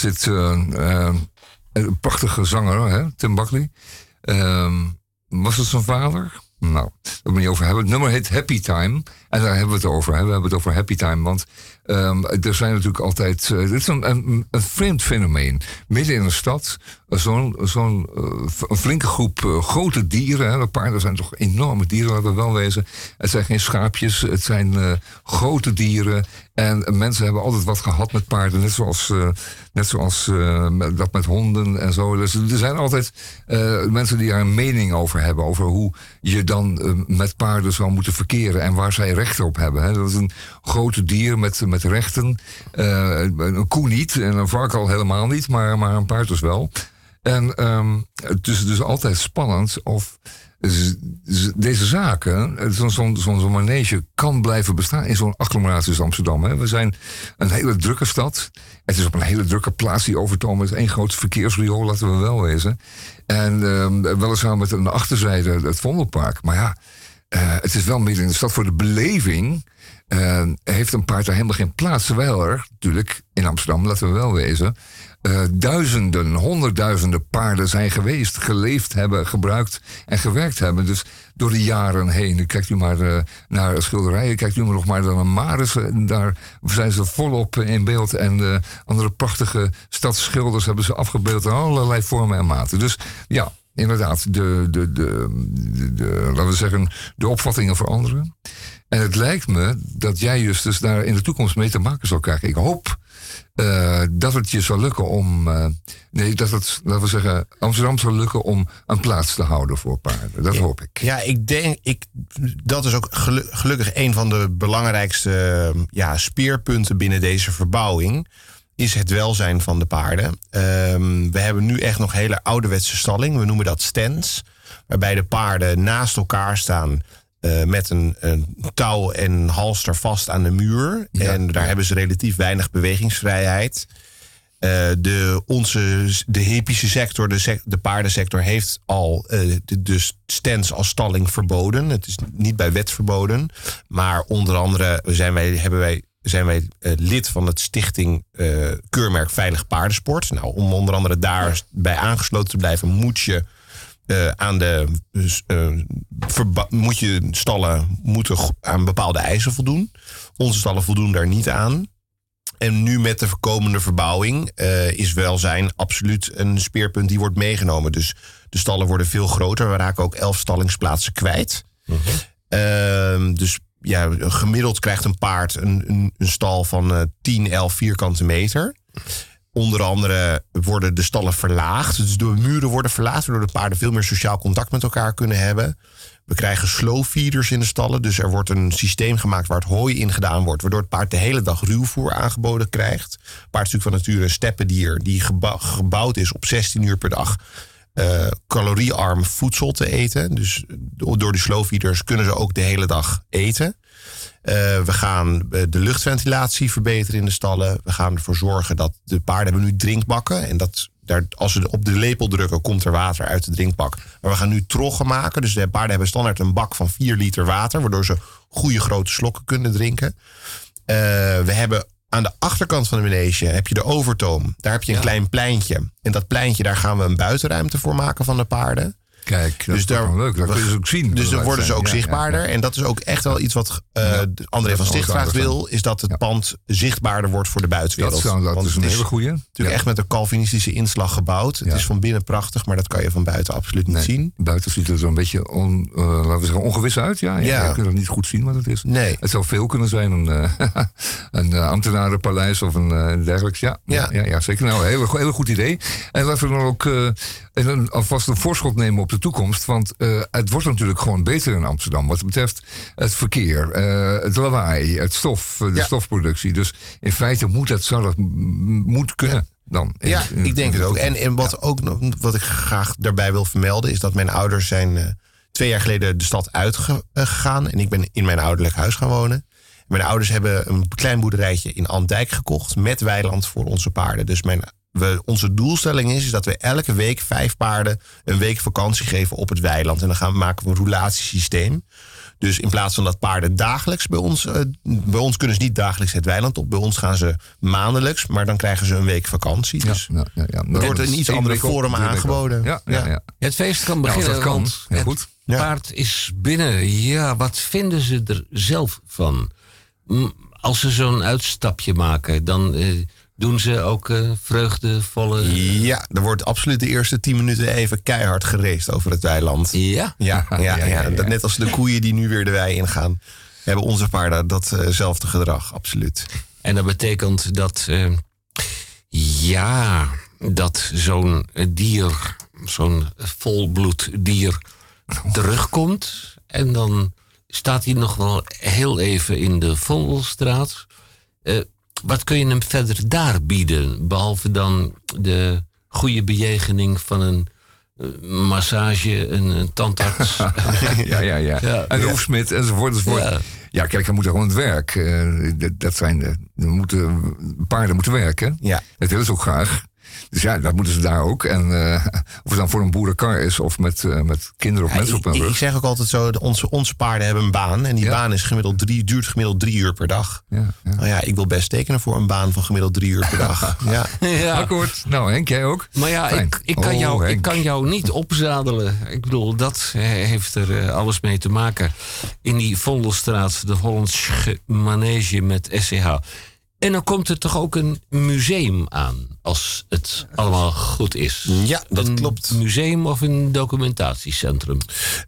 C: Dit. eh, eh, een prachtige zanger, hè? Tim Buckley. Ehm, was het zijn vader? Nou, daar moet niet over hebben. Het nummer heet Happy Time. En daar hebben we het over. Hè? We hebben het over Happy Time. Want ehm, er zijn natuurlijk altijd. eh, dit is een, een, een vreemd fenomeen. Midden in een stad. Zo'n eh, flinke groep eh, grote dieren. Hè? De paarden zijn toch enorme dieren, laten we wel wezen. Het zijn geen schaapjes. Het zijn eh, grote dieren. En mensen hebben altijd wat gehad met paarden. Net zoals, net zoals dat met honden en zo. Dus er zijn altijd mensen die daar een mening over hebben. Over hoe je dan met paarden zou moeten verkeren. En waar zij rechten op hebben. Hè. Dat is een grote dier met, met rechten. Een koe niet. En een vark al helemaal niet. Maar, maar een paard dus wel. En ehm, het is dus altijd spannend of deze zaken, eh, zo'n zo'n zo'n zo'n manege, kan blijven bestaan in zo'n agglomeratie als Amsterdam. Hè. We zijn een hele drukke stad. Het is op een hele drukke plaats die overtomen is één groot verkeersriool, laten we wel wezen. En ehm, weliswaar met een achterzijde het Vondelpark. Maar ja, eh, het is wel midden in de stad voor de beleving. eh, heeft een paard daar helemaal geen plaats. Terwijl er natuurlijk in Amsterdam, laten we wel wezen. Eh, duizenden, honderdduizenden paarden zijn geweest, geleefd hebben, gebruikt en gewerkt hebben. Dus door de jaren heen. Kijkt u maar eh, naar schilderijen, kijkt u maar nog maar naar Maris. Daar zijn ze volop in beeld. En eh, andere prachtige stadsschilders hebben ze afgebeeld in allerlei vormen en maten. Dus ja, inderdaad, de, de, de, de, laten we zeggen, de opvattingen veranderen. En het lijkt me dat jij Justus daar in de toekomst mee te maken zal krijgen. Ik hoop eh, dat het je zal lukken om. eh, nee, dat het, laten we zeggen, Amsterdam zal lukken om een plaats te houden voor paarden. Dat hoop ik.
H: Ja, ik denk, ik, dat is ook gelu- gelukkig een van de belangrijkste ja, speerpunten binnen deze verbouwing. Is het welzijn van de paarden. Ehm, we hebben nu echt nog hele ouderwetse stalling. We noemen dat stands. Waarbij de paarden naast elkaar staan. Eh, met een, een touw en halster vast aan de muur. en daar hebben ze relatief weinig bewegingsvrijheid. Eh, de, onze, de hippische sector, de, sec- de paardensector, heeft al eh, de, de stands als stalling verboden. Het is niet bij wet verboden. Maar onder andere zijn wij, hebben wij, zijn wij lid van het stichting Keurmerk Veilig Paardensport. Nou, om onder andere daarbij aangesloten te blijven, moet je eh, aan de verba- moet je stallen moeten aan bepaalde eisen voldoen. Onze stallen voldoen daar niet aan. En nu met de komende verbouwing eh, is welzijn absoluut een speerpunt die wordt meegenomen. Dus de stallen worden veel groter. We raken ook elf stallingsplaatsen kwijt. Ehm, dus ja, gemiddeld krijgt een paard een, een, een stal van eh 10, 11 vierkante meter. Onder andere worden de stallen verlaagd. Dus de muren worden verlaagd, waardoor de paarden veel meer sociaal contact met elkaar kunnen hebben. We krijgen slow feeders in de stallen. Dus er wordt een systeem gemaakt waar het hooi in gedaan wordt. Waardoor het paard de hele dag ruwvoer aangeboden krijgt. Paard is natuurlijk van nature een steppendier die gebou- gebouwd is op 16 uur per dag. eh, caloriearm voedsel te eten. Dus do- door die slow feeders kunnen ze ook de hele dag eten. Eh, we gaan eh, de luchtventilatie verbeteren in de stallen. We gaan ervoor zorgen dat de paarden hebben nu drinkbakken. En dat daar, als ze op de lepel drukken, komt er water uit de drinkbak. Maar we gaan nu troggen maken. Dus de paarden hebben standaard een bak van 4 liter water. Waardoor ze goede grote slokken kunnen drinken. Eh, we hebben aan de achterkant van de manege heb je de overtoom. Daar heb je een klein pleintje. En dat pleintje, daar gaan we een buitenruimte voor maken van de paarden.
C: Kijk, dat is toch wel leuk. Dat kun je ze ook zien.
H: Dus dan worden ze ook zichtbaarder. En dat is ook echt wel iets wat eh, André van
C: is
H: Sticht graag
C: aardig
H: wil. Is dat het pand zichtbaarder wordt voor de buitenwereld.
C: Dat, dat is een hele goeie.
H: natuurlijk echt met een Calvinistische inslag gebouwd. Het is van binnen prachtig, maar dat kan je van buiten absoluut niet zien.
C: Buiten ziet het er een beetje on, eh, laten we zeggen, ongewis uit. Ja. Je kunt het niet goed zien wat het is.
H: Nee.
C: Het zou veel kunnen zijn. Een, eh, een ambtenarenpaleis of een dergelijks. Ja, ja.
H: Ja.
C: Zeker. Nou, een hele, go- hele goed idee. En laten we dan ook en dan alvast een voorschot nemen op de toekomst. Want eh, het wordt natuurlijk gewoon beter in Amsterdam. Wat betreft het verkeer, eh, het lawaai, het stof, eh, de
H: Ja.
C: stofproductie. Dus in feite moet dat, zou dat moet kunnen. Dan, in-
H: Ja,
C: in-
H: ik denk het ook. En, en wat, ook nog, wat ik graag daarbij wil vermelden... is dat mijn ouders zijn twee jaar geleden de stad uitgegaan. En ik ben in mijn ouderlijk huis gaan wonen. Mijn ouders hebben een klein boerderijtje in Andijk gekocht... met weiland voor onze paarden. Dus mijn, we, onze doelstelling is, is dat we elke week vijf paarden... een week vakantie geven op het weiland. En dan gaan we maken we een roulatiesysteem. Dus in plaats van dat paarden dagelijks bij ons... eh, bij ons kunnen ze niet dagelijks het weiland op. Bij ons gaan ze maandelijks, maar dan krijgen ze een week vakantie.
C: Ja,
H: Dus
C: ja, ja, ja.
H: het wordt in iets andere vorm aangeboden.
C: Ja, ja, ja.
H: Ja.
A: Het feest kan beginnen.
C: dat kan.
A: want
C: Heel
A: het
C: goed.
H: Ja.
A: paard is binnen. Ja, wat vinden ze er zelf van? Als ze zo'n uitstapje maken, dan eh, doen ze ook eh, vreugdevolle...
H: Ja, er wordt absoluut de eerste tien minuten even keihard gereest over het weiland.
A: Ja?
H: Ja, ja, ja, net als de koeien die nu weer de wei ingaan. Hebben onze paarden datzelfde gedrag, absoluut.
A: En dat betekent dat, eh, ja, dat zo'n dier, zo'n volbloed dier terugkomt. En dan staat hij nog wel heel even in de Vondelstraat. Wat kun je hem verder daar bieden? Behalve dan de goede bejegening van een eh, massage, een, een tandarts.
C: ja, ja, ja.
A: Ja.
C: en de
A: Ja.
C: hoefsmid enzovoort. enzovoort.
A: Ja.
C: Ja. kijk, dan moet er gewoon het werk. eh, dat, dat zijn de, moeten, paarden moeten werken.
H: Ja.
C: Dat willen ze ook graag. Dus ja, dat moeten ze daar ook. En eh, of het dan voor een boerenkar is of met, eh, met kinderen of
H: Ja,
C: mensen op
H: ik,
C: hun
H: ik
C: rug.
H: zeg ook altijd zo, onze, onze paarden hebben een baan. En die
C: Ja.
H: baan is gemiddeld drie, duurt gemiddeld drie uur per dag.
C: Ja, ja.
H: Nou ja, ik wil best tekenen voor een baan van gemiddeld drie uur per dag. Ja.
A: Ja.
C: Akkoord. Nou, Henk, jij ook?
A: Maar ja,
C: Fijn.
A: ik, ik, kan
C: Oh,
A: jou, ik kan jou niet opzadelen. Ik bedoel, dat heeft er eh, alles mee te maken. In die Vondelstraat, de Hollandse manege met SCH. En dan komt er toch ook een museum aan, als het allemaal goed is.
H: Ja, dat
A: een
H: klopt.
A: museum of een documentatiecentrum?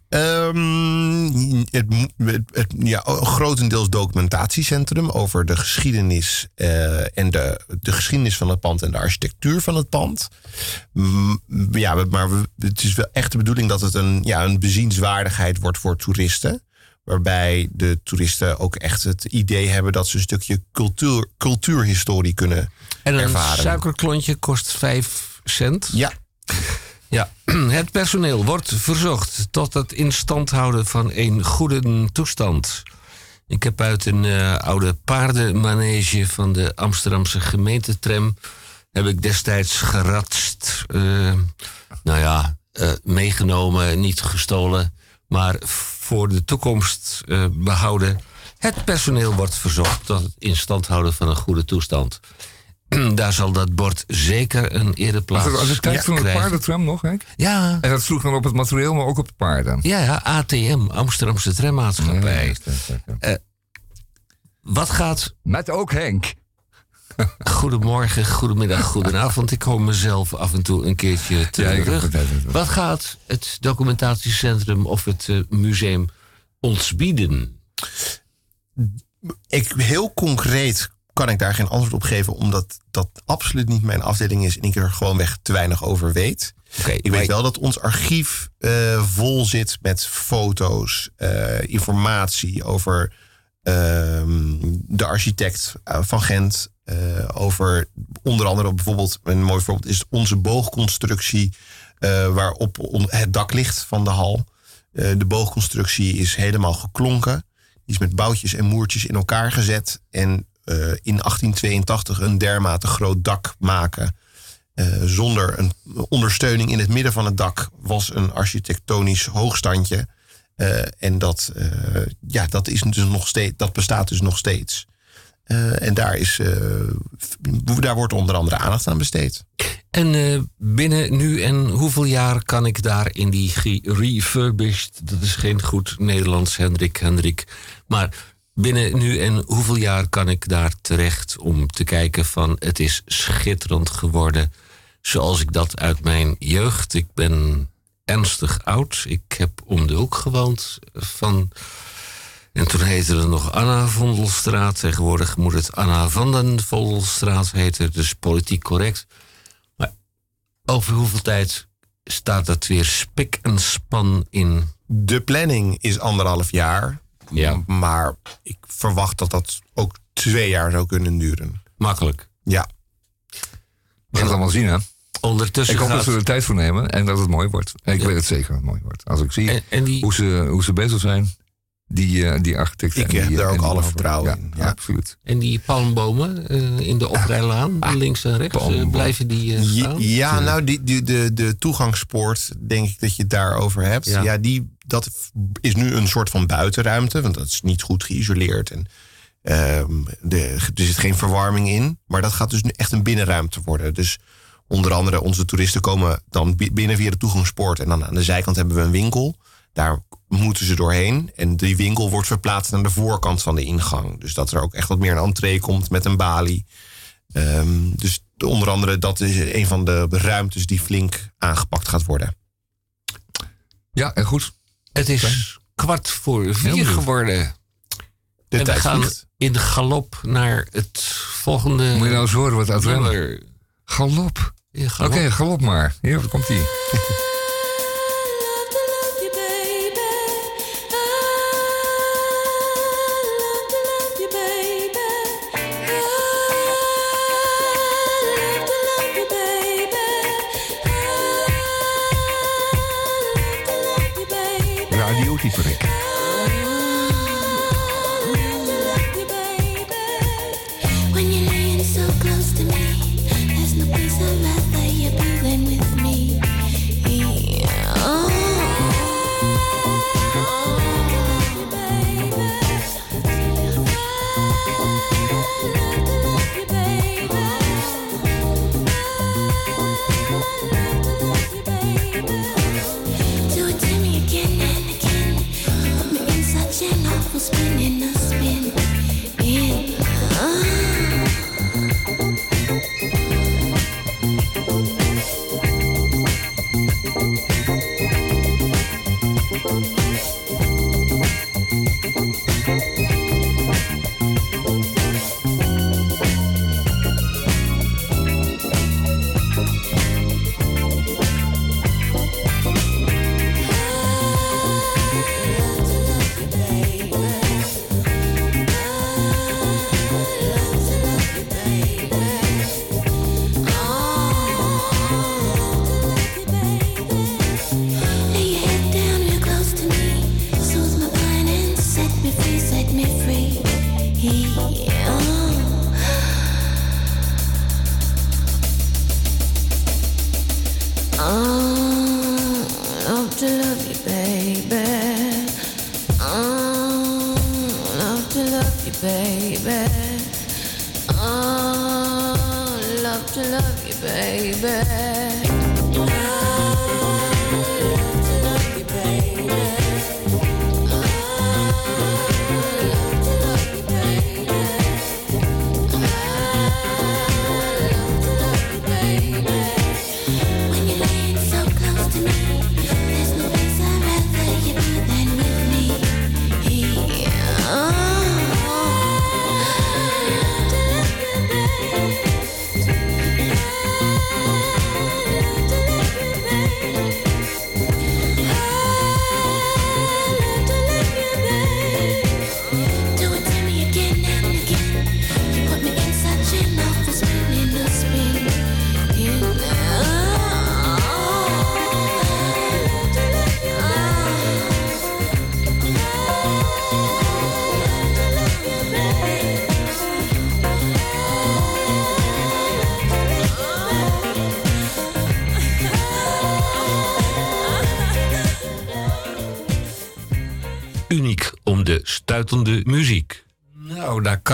H: Ehm, het, mo- het, het- ja, grotendeels documentatiecentrum over de geschiedenis eh, en de, de geschiedenis van het pand en de architectuur van het pand. Mm, ja, maar het is wel echt de bedoeling dat het een, ja, een bezienswaardigheid wordt voor toeristen. Waarbij de toeristen ook echt het idee hebben dat ze een stukje cultuur, cultuurhistorie kunnen
A: En een
H: ervaren.
A: suikerklontje kost 5 cent.
H: Ja,
A: Ja, het personeel wordt verzocht tot het in stand houden van een goede toestand. Ik heb uit een eh, oude paardenmanege van de Amsterdamse gemeentetram... heb ik destijds geratst. eh, nou ja, eh, meegenomen, niet gestolen... maar voor de toekomst eh, behouden. Het personeel wordt verzocht tot het in stand houden van een goede toestand. Daar zal dat bord zeker een ereplaats
C: het, als het tijd van een
A: krijgen.
C: paardentram nog, Henk?
A: Ja,
C: En dat sloeg dan op het materieel, maar ook op de paarden.
A: ja, ja, ATM, Amsterdamse Trammaatschappij.
C: Ja, ja, ja, ja.
A: Wat gaat...
C: Met ook Henk.
A: Goedemorgen, goedemiddag, goedenavond. Ik hoor mezelf af en toe een keertje terug. Wat gaat het documentatiecentrum of het eh, museum ons bieden?
H: ik, heel concreet kan ik daar geen antwoord op geven, omdat dat absoluut niet mijn afdeling is en ik er gewoonweg te weinig over weet. Ik weet wel dat ons archief eh, vol zit met foto's, eh, informatie over ehm, de architect van Gent. Eh, over onder andere bijvoorbeeld, een mooi voorbeeld is onze boogconstructie eh, waarop het dak ligt van de hal. Eh, de boogconstructie is helemaal geklonken. Die is met boutjes en moertjes in elkaar gezet. En in 1882 een dermate groot dak maken. zonder een ondersteuning in het midden van het dak was een architectonisch hoogstandje. En dat, ja, dat, is dus nog steeds, dat bestaat dus nog steeds. Eh, en daar, is, eh, daar wordt onder andere aandacht aan besteed.
A: En eh, binnen nu en hoeveel jaar kan ik daar in die refurbished... dat is geen goed Nederlands, Hendrik, Hendrik... maar binnen nu en hoeveel jaar kan ik daar terecht om te kijken van... het is schitterend geworden zoals ik dat uit mijn jeugd... ik ben ernstig oud, ik heb om de hoek gewoond van... En toen heette het nog Anna Vondelstraat. Tegenwoordig moet het Anna van den Vondelstraat heten. Dus politiek correct. Maar over hoeveel tijd staat dat weer spik en span in?
H: De planning is anderhalf jaar.
A: Ja.
H: Maar ik verwacht dat dat ook twee jaar zou kunnen duren.
A: Makkelijk.
H: Ja.
C: We gaan het allemaal zien, hè?
A: Ondertussen
C: Ik hoop dat ze er tijd voor nemen en dat het mooi wordt. Ik
A: Ja.
C: weet het zeker dat het mooi wordt. Als ik zie
A: En, en die,
C: hoe, ze, hoe ze bezig zijn, die, eh, die architecten.
H: Ik
C: en
H: heb
C: die,
H: daar ook alle vertrouwen
C: ja,
H: in,
C: Ja,
H: ja.
C: absoluut.
A: en die palmbomen eh, in de oprijlaan, links en rechts, eh, blijven die eh,
H: Ja,
A: staan?
H: ja, nou, die, die, de, de toegangspoort, denk ik dat je het daarover hebt.
A: Ja.
H: Ja, die, dat is nu een soort van buitenruimte, want dat is niet goed geïsoleerd. En ehm, de, er zit geen verwarming in. Maar dat gaat dus nu echt een binnenruimte worden. Dus onder andere onze toeristen komen dan bi- binnen via de toegangspoort. En dan aan de zijkant hebben we een winkel. Daar moeten ze doorheen. En die winkel wordt verplaatst aan de voorkant van de ingang. Dus dat er ook echt wat meer een entree komt met een balie. Ehm, dus onder andere dat is een van de ruimtes die flink aangepakt gaat worden.
C: Ja, en goed.
A: Het is kwart voor vier geworden.
H: De
A: en we gaan
H: vliegt.
A: in galop naar het volgende
C: Moet je nou eens horen wat uit
A: nummer.
C: Galop.
A: Ja,
C: Oké,
A: galop.
C: galop maar. Hier komt ie. Radio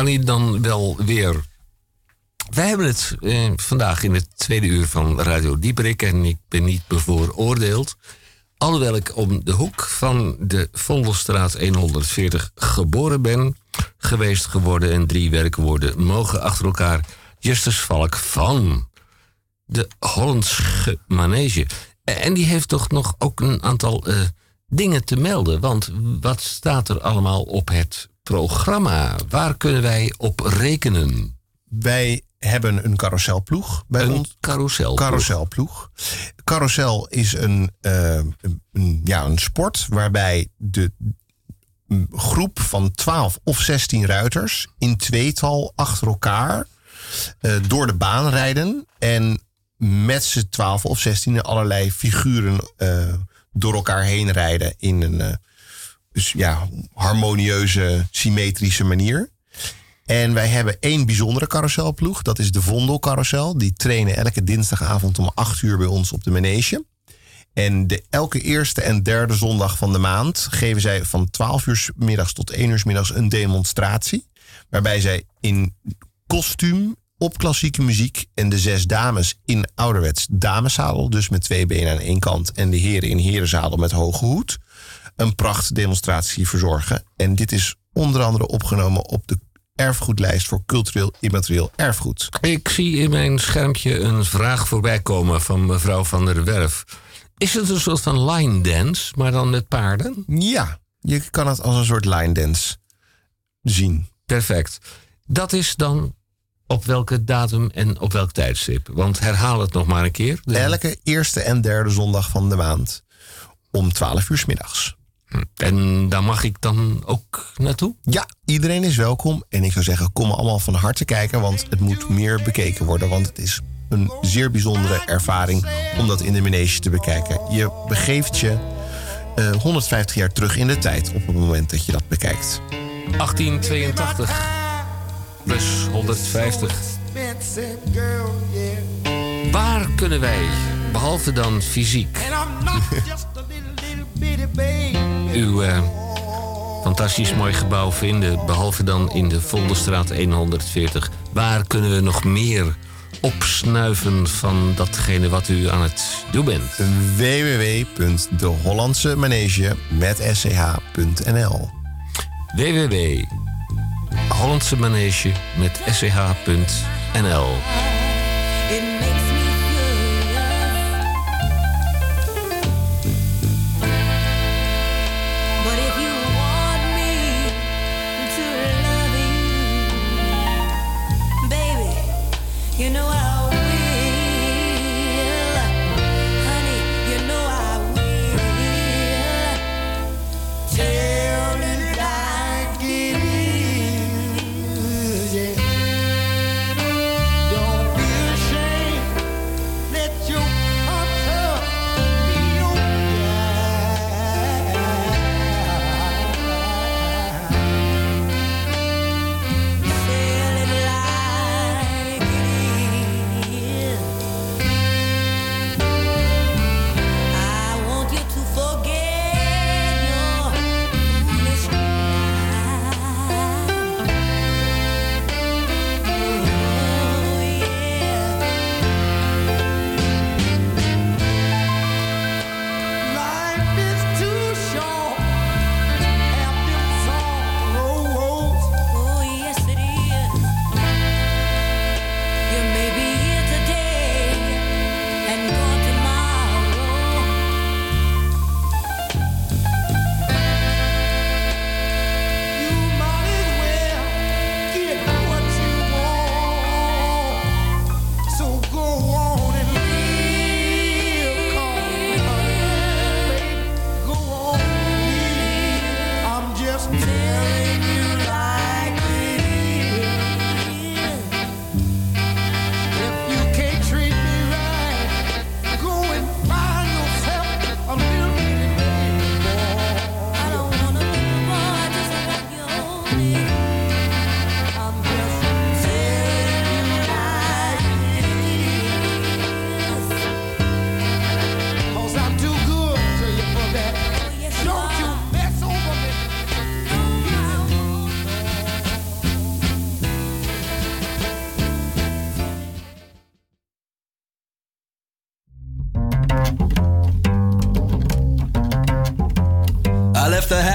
A: Hij dan wel weer. Wij hebben het eh, vandaag in het tweede uur van Radio Dieperik en ik ben niet bevooroordeeld. Alhoewel ik om de hoek van de Vondelstraat 140 geboren ben, geweest geworden en drie werkwoorden mogen achter elkaar. Justus Valk van de Hollandse Manege. En die heeft toch nog ook een aantal eh, dingen te melden. Want wat staat er allemaal op het programma? Waar kunnen wij op rekenen?
H: Wij hebben een carouselploeg bij
A: Een
H: ons.
A: carouselploeg.
H: Carouselploeg. Carousel is een, eh, een, ja, een sport waarbij de groep van 12 of 16 ruiters in tweetal achter elkaar eh, door de baan rijden. En met z'n 12 of 16 allerlei figuren eh, door elkaar heen rijden in een dus ja, harmonieuze, symmetrische manier. En wij hebben één bijzondere carouselploeg. Dat is de Vondel Carousel. Die trainen elke dinsdagavond om 8 uur bij ons op de manege. En de, elke eerste en derde zondag van de maand geven zij van 12 uur middags tot 1 uur middags een demonstratie. Waarbij zij in kostuum op klassieke muziek en de zes dames in ouderwets dameszadel, dus met twee benen aan één kant, en de heren in herenzadel met hoge hoed, een prachtdemonstratie verzorgen. En dit is onder andere opgenomen op de erfgoedlijst voor cultureel immaterieel erfgoed.
A: Ik zie in mijn schermpje een vraag voorbij komen van mevrouw van der Werf. Is het een soort van line dance, maar dan met paarden?
H: Ja, je kan het als een soort line dance zien.
A: Perfect. Dat is dan op welke datum en op welk tijdstip? Want herhaal het nog maar een keer.
H: Elke eerste en derde zondag van de maand om 12 uur 's middags.
A: En daar mag ik dan ook naartoe?
H: Ja, iedereen is welkom. En ik zou zeggen, kom allemaal van harte kijken, want het moet meer bekeken worden. Want het is een zeer bijzondere ervaring om dat in de manege te bekijken. Je begeeft je eh, 150 jaar terug in de tijd op het moment dat je dat bekijkt.
A: 1882 plus 150.
G: Expensive girl, yeah.
A: Waar kunnen wij, behalve dan fysiek, Uw eh, fantastisch mooi gebouw vinden, behalve dan in de Vondelstraat 140? Waar kunnen we nog meer opsnuiven van datgene wat u aan het doen bent?
H: www.dehollandsemanege met sch.nl
G: www.hollandsemanege met sch.nl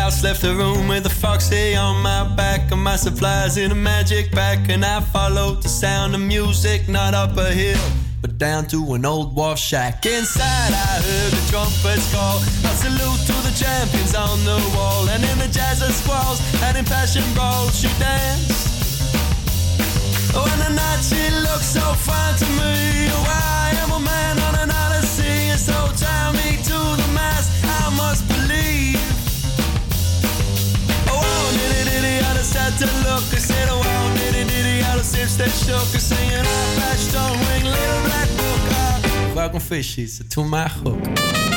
E: house, left the room with a foxy on my back and my supplies in a magic pack. And I followed the sound of music, not up a hill, but down to an old wharf shack. Inside, I heard the trumpets call. A salute to the champions on the wall. And in the jazz of squalls and in passion brawls, she danced. Oh, and the night she looked so fine to me. Oh, I am a man on an odyssey, and so tie me to the mast. I must believe. Had to look. I said, oh, I just hips that shook. On ring, little black book. Welcome fishies to my hook.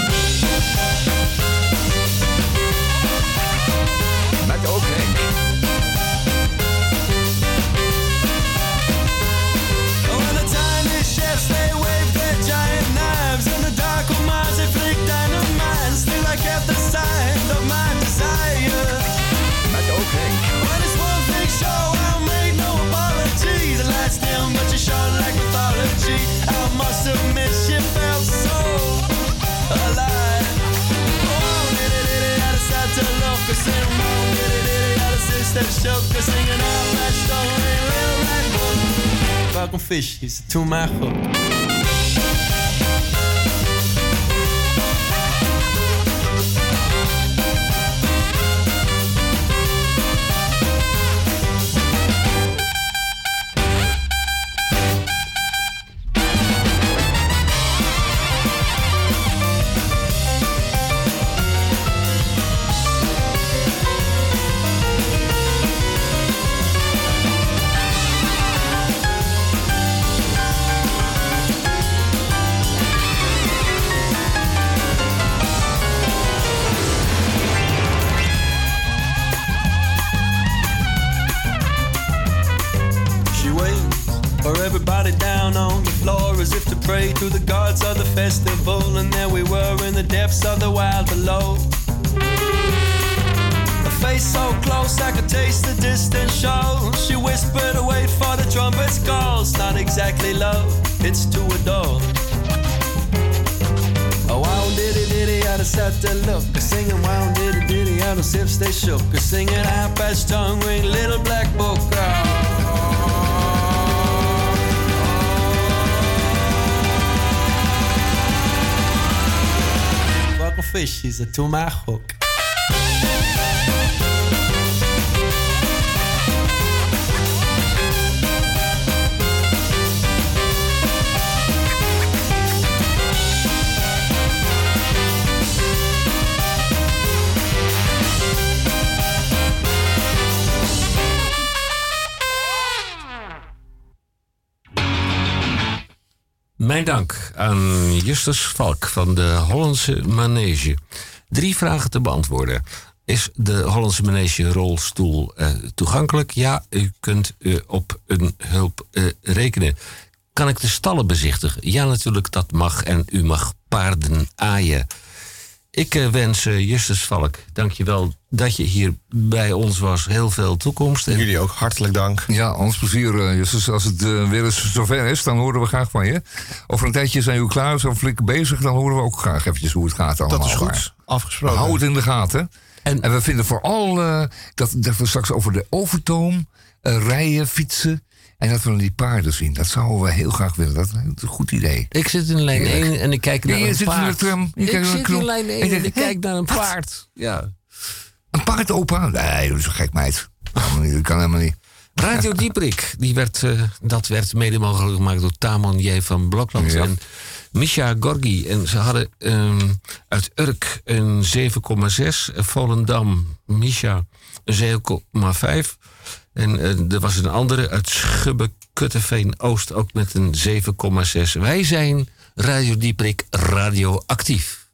E: I singing out that story. Welcome fishies to my hook. Below. A face so close I could taste the distant show. She whispered, wait for the trumpet's call. It's not exactly love, it's to adore. Oh, wow, diddy diddy, I just had to look. Singing, wow, diddy diddy, I
I: if they shook. A singing half past tongue ring, little black book. Fucking fishies are to
A: dank aan Justus Valk van de Hollandse Manege. Drie vragen te beantwoorden. Is de Hollandse Manege rolstoel eh, toegankelijk? Ja, u kunt eh, op een hulp eh, rekenen. Kan ik de stallen bezichtigen? Ja, natuurlijk, dat mag. En u mag paarden aaien. Ik eh, wens eh, Justus Valk, dankjewel dat je hier bij ons was. Heel veel toekomst. En
H: Jullie ook hartelijk dank.
C: Ja, ons plezier, eh, Justus. Als het weer eens zover is, dan horen we graag van je. Over een tijdje zijn we klaar, zo flink bezig. Dan horen we ook graag eventjes hoe het gaat allemaal.
H: Dat is goed.
C: Maar
H: Afgesproken.
C: Hou het in de gaten.
A: En-
C: En, we vinden vooral eh, dat, dat we straks over de overtoom eh, rijden, fietsen. En dat we dan die paarden zien. Dat zouden we heel graag willen. Dat is een goed idee.
A: Ik zit in lijn
C: Heerlijk.
A: 1 en ik kijk naar
C: Ja,
A: een
C: zit in de
A: paard.
C: tram,
A: ik
C: naar
A: zit in lijn 1
C: En
A: ik kijk naar een
C: wat?
A: paard. Ja.
C: Een paard opa? Nee, dat is een gek meid. Dat kan helemaal niet.
A: Radio Dieprik, die werd, eh, dat werd mede mogelijk gemaakt door Tamon J. van Blokland
C: Ja.
A: en Misha Gorgi. En ze hadden ehm, uit Urk een 7,6. en Volendam, Misha, een 7,5. En eh, er was een andere uit Schubbe, Kutteveen, Oost, ook met een 7,6. Wij zijn Radio Dieprik radioactief.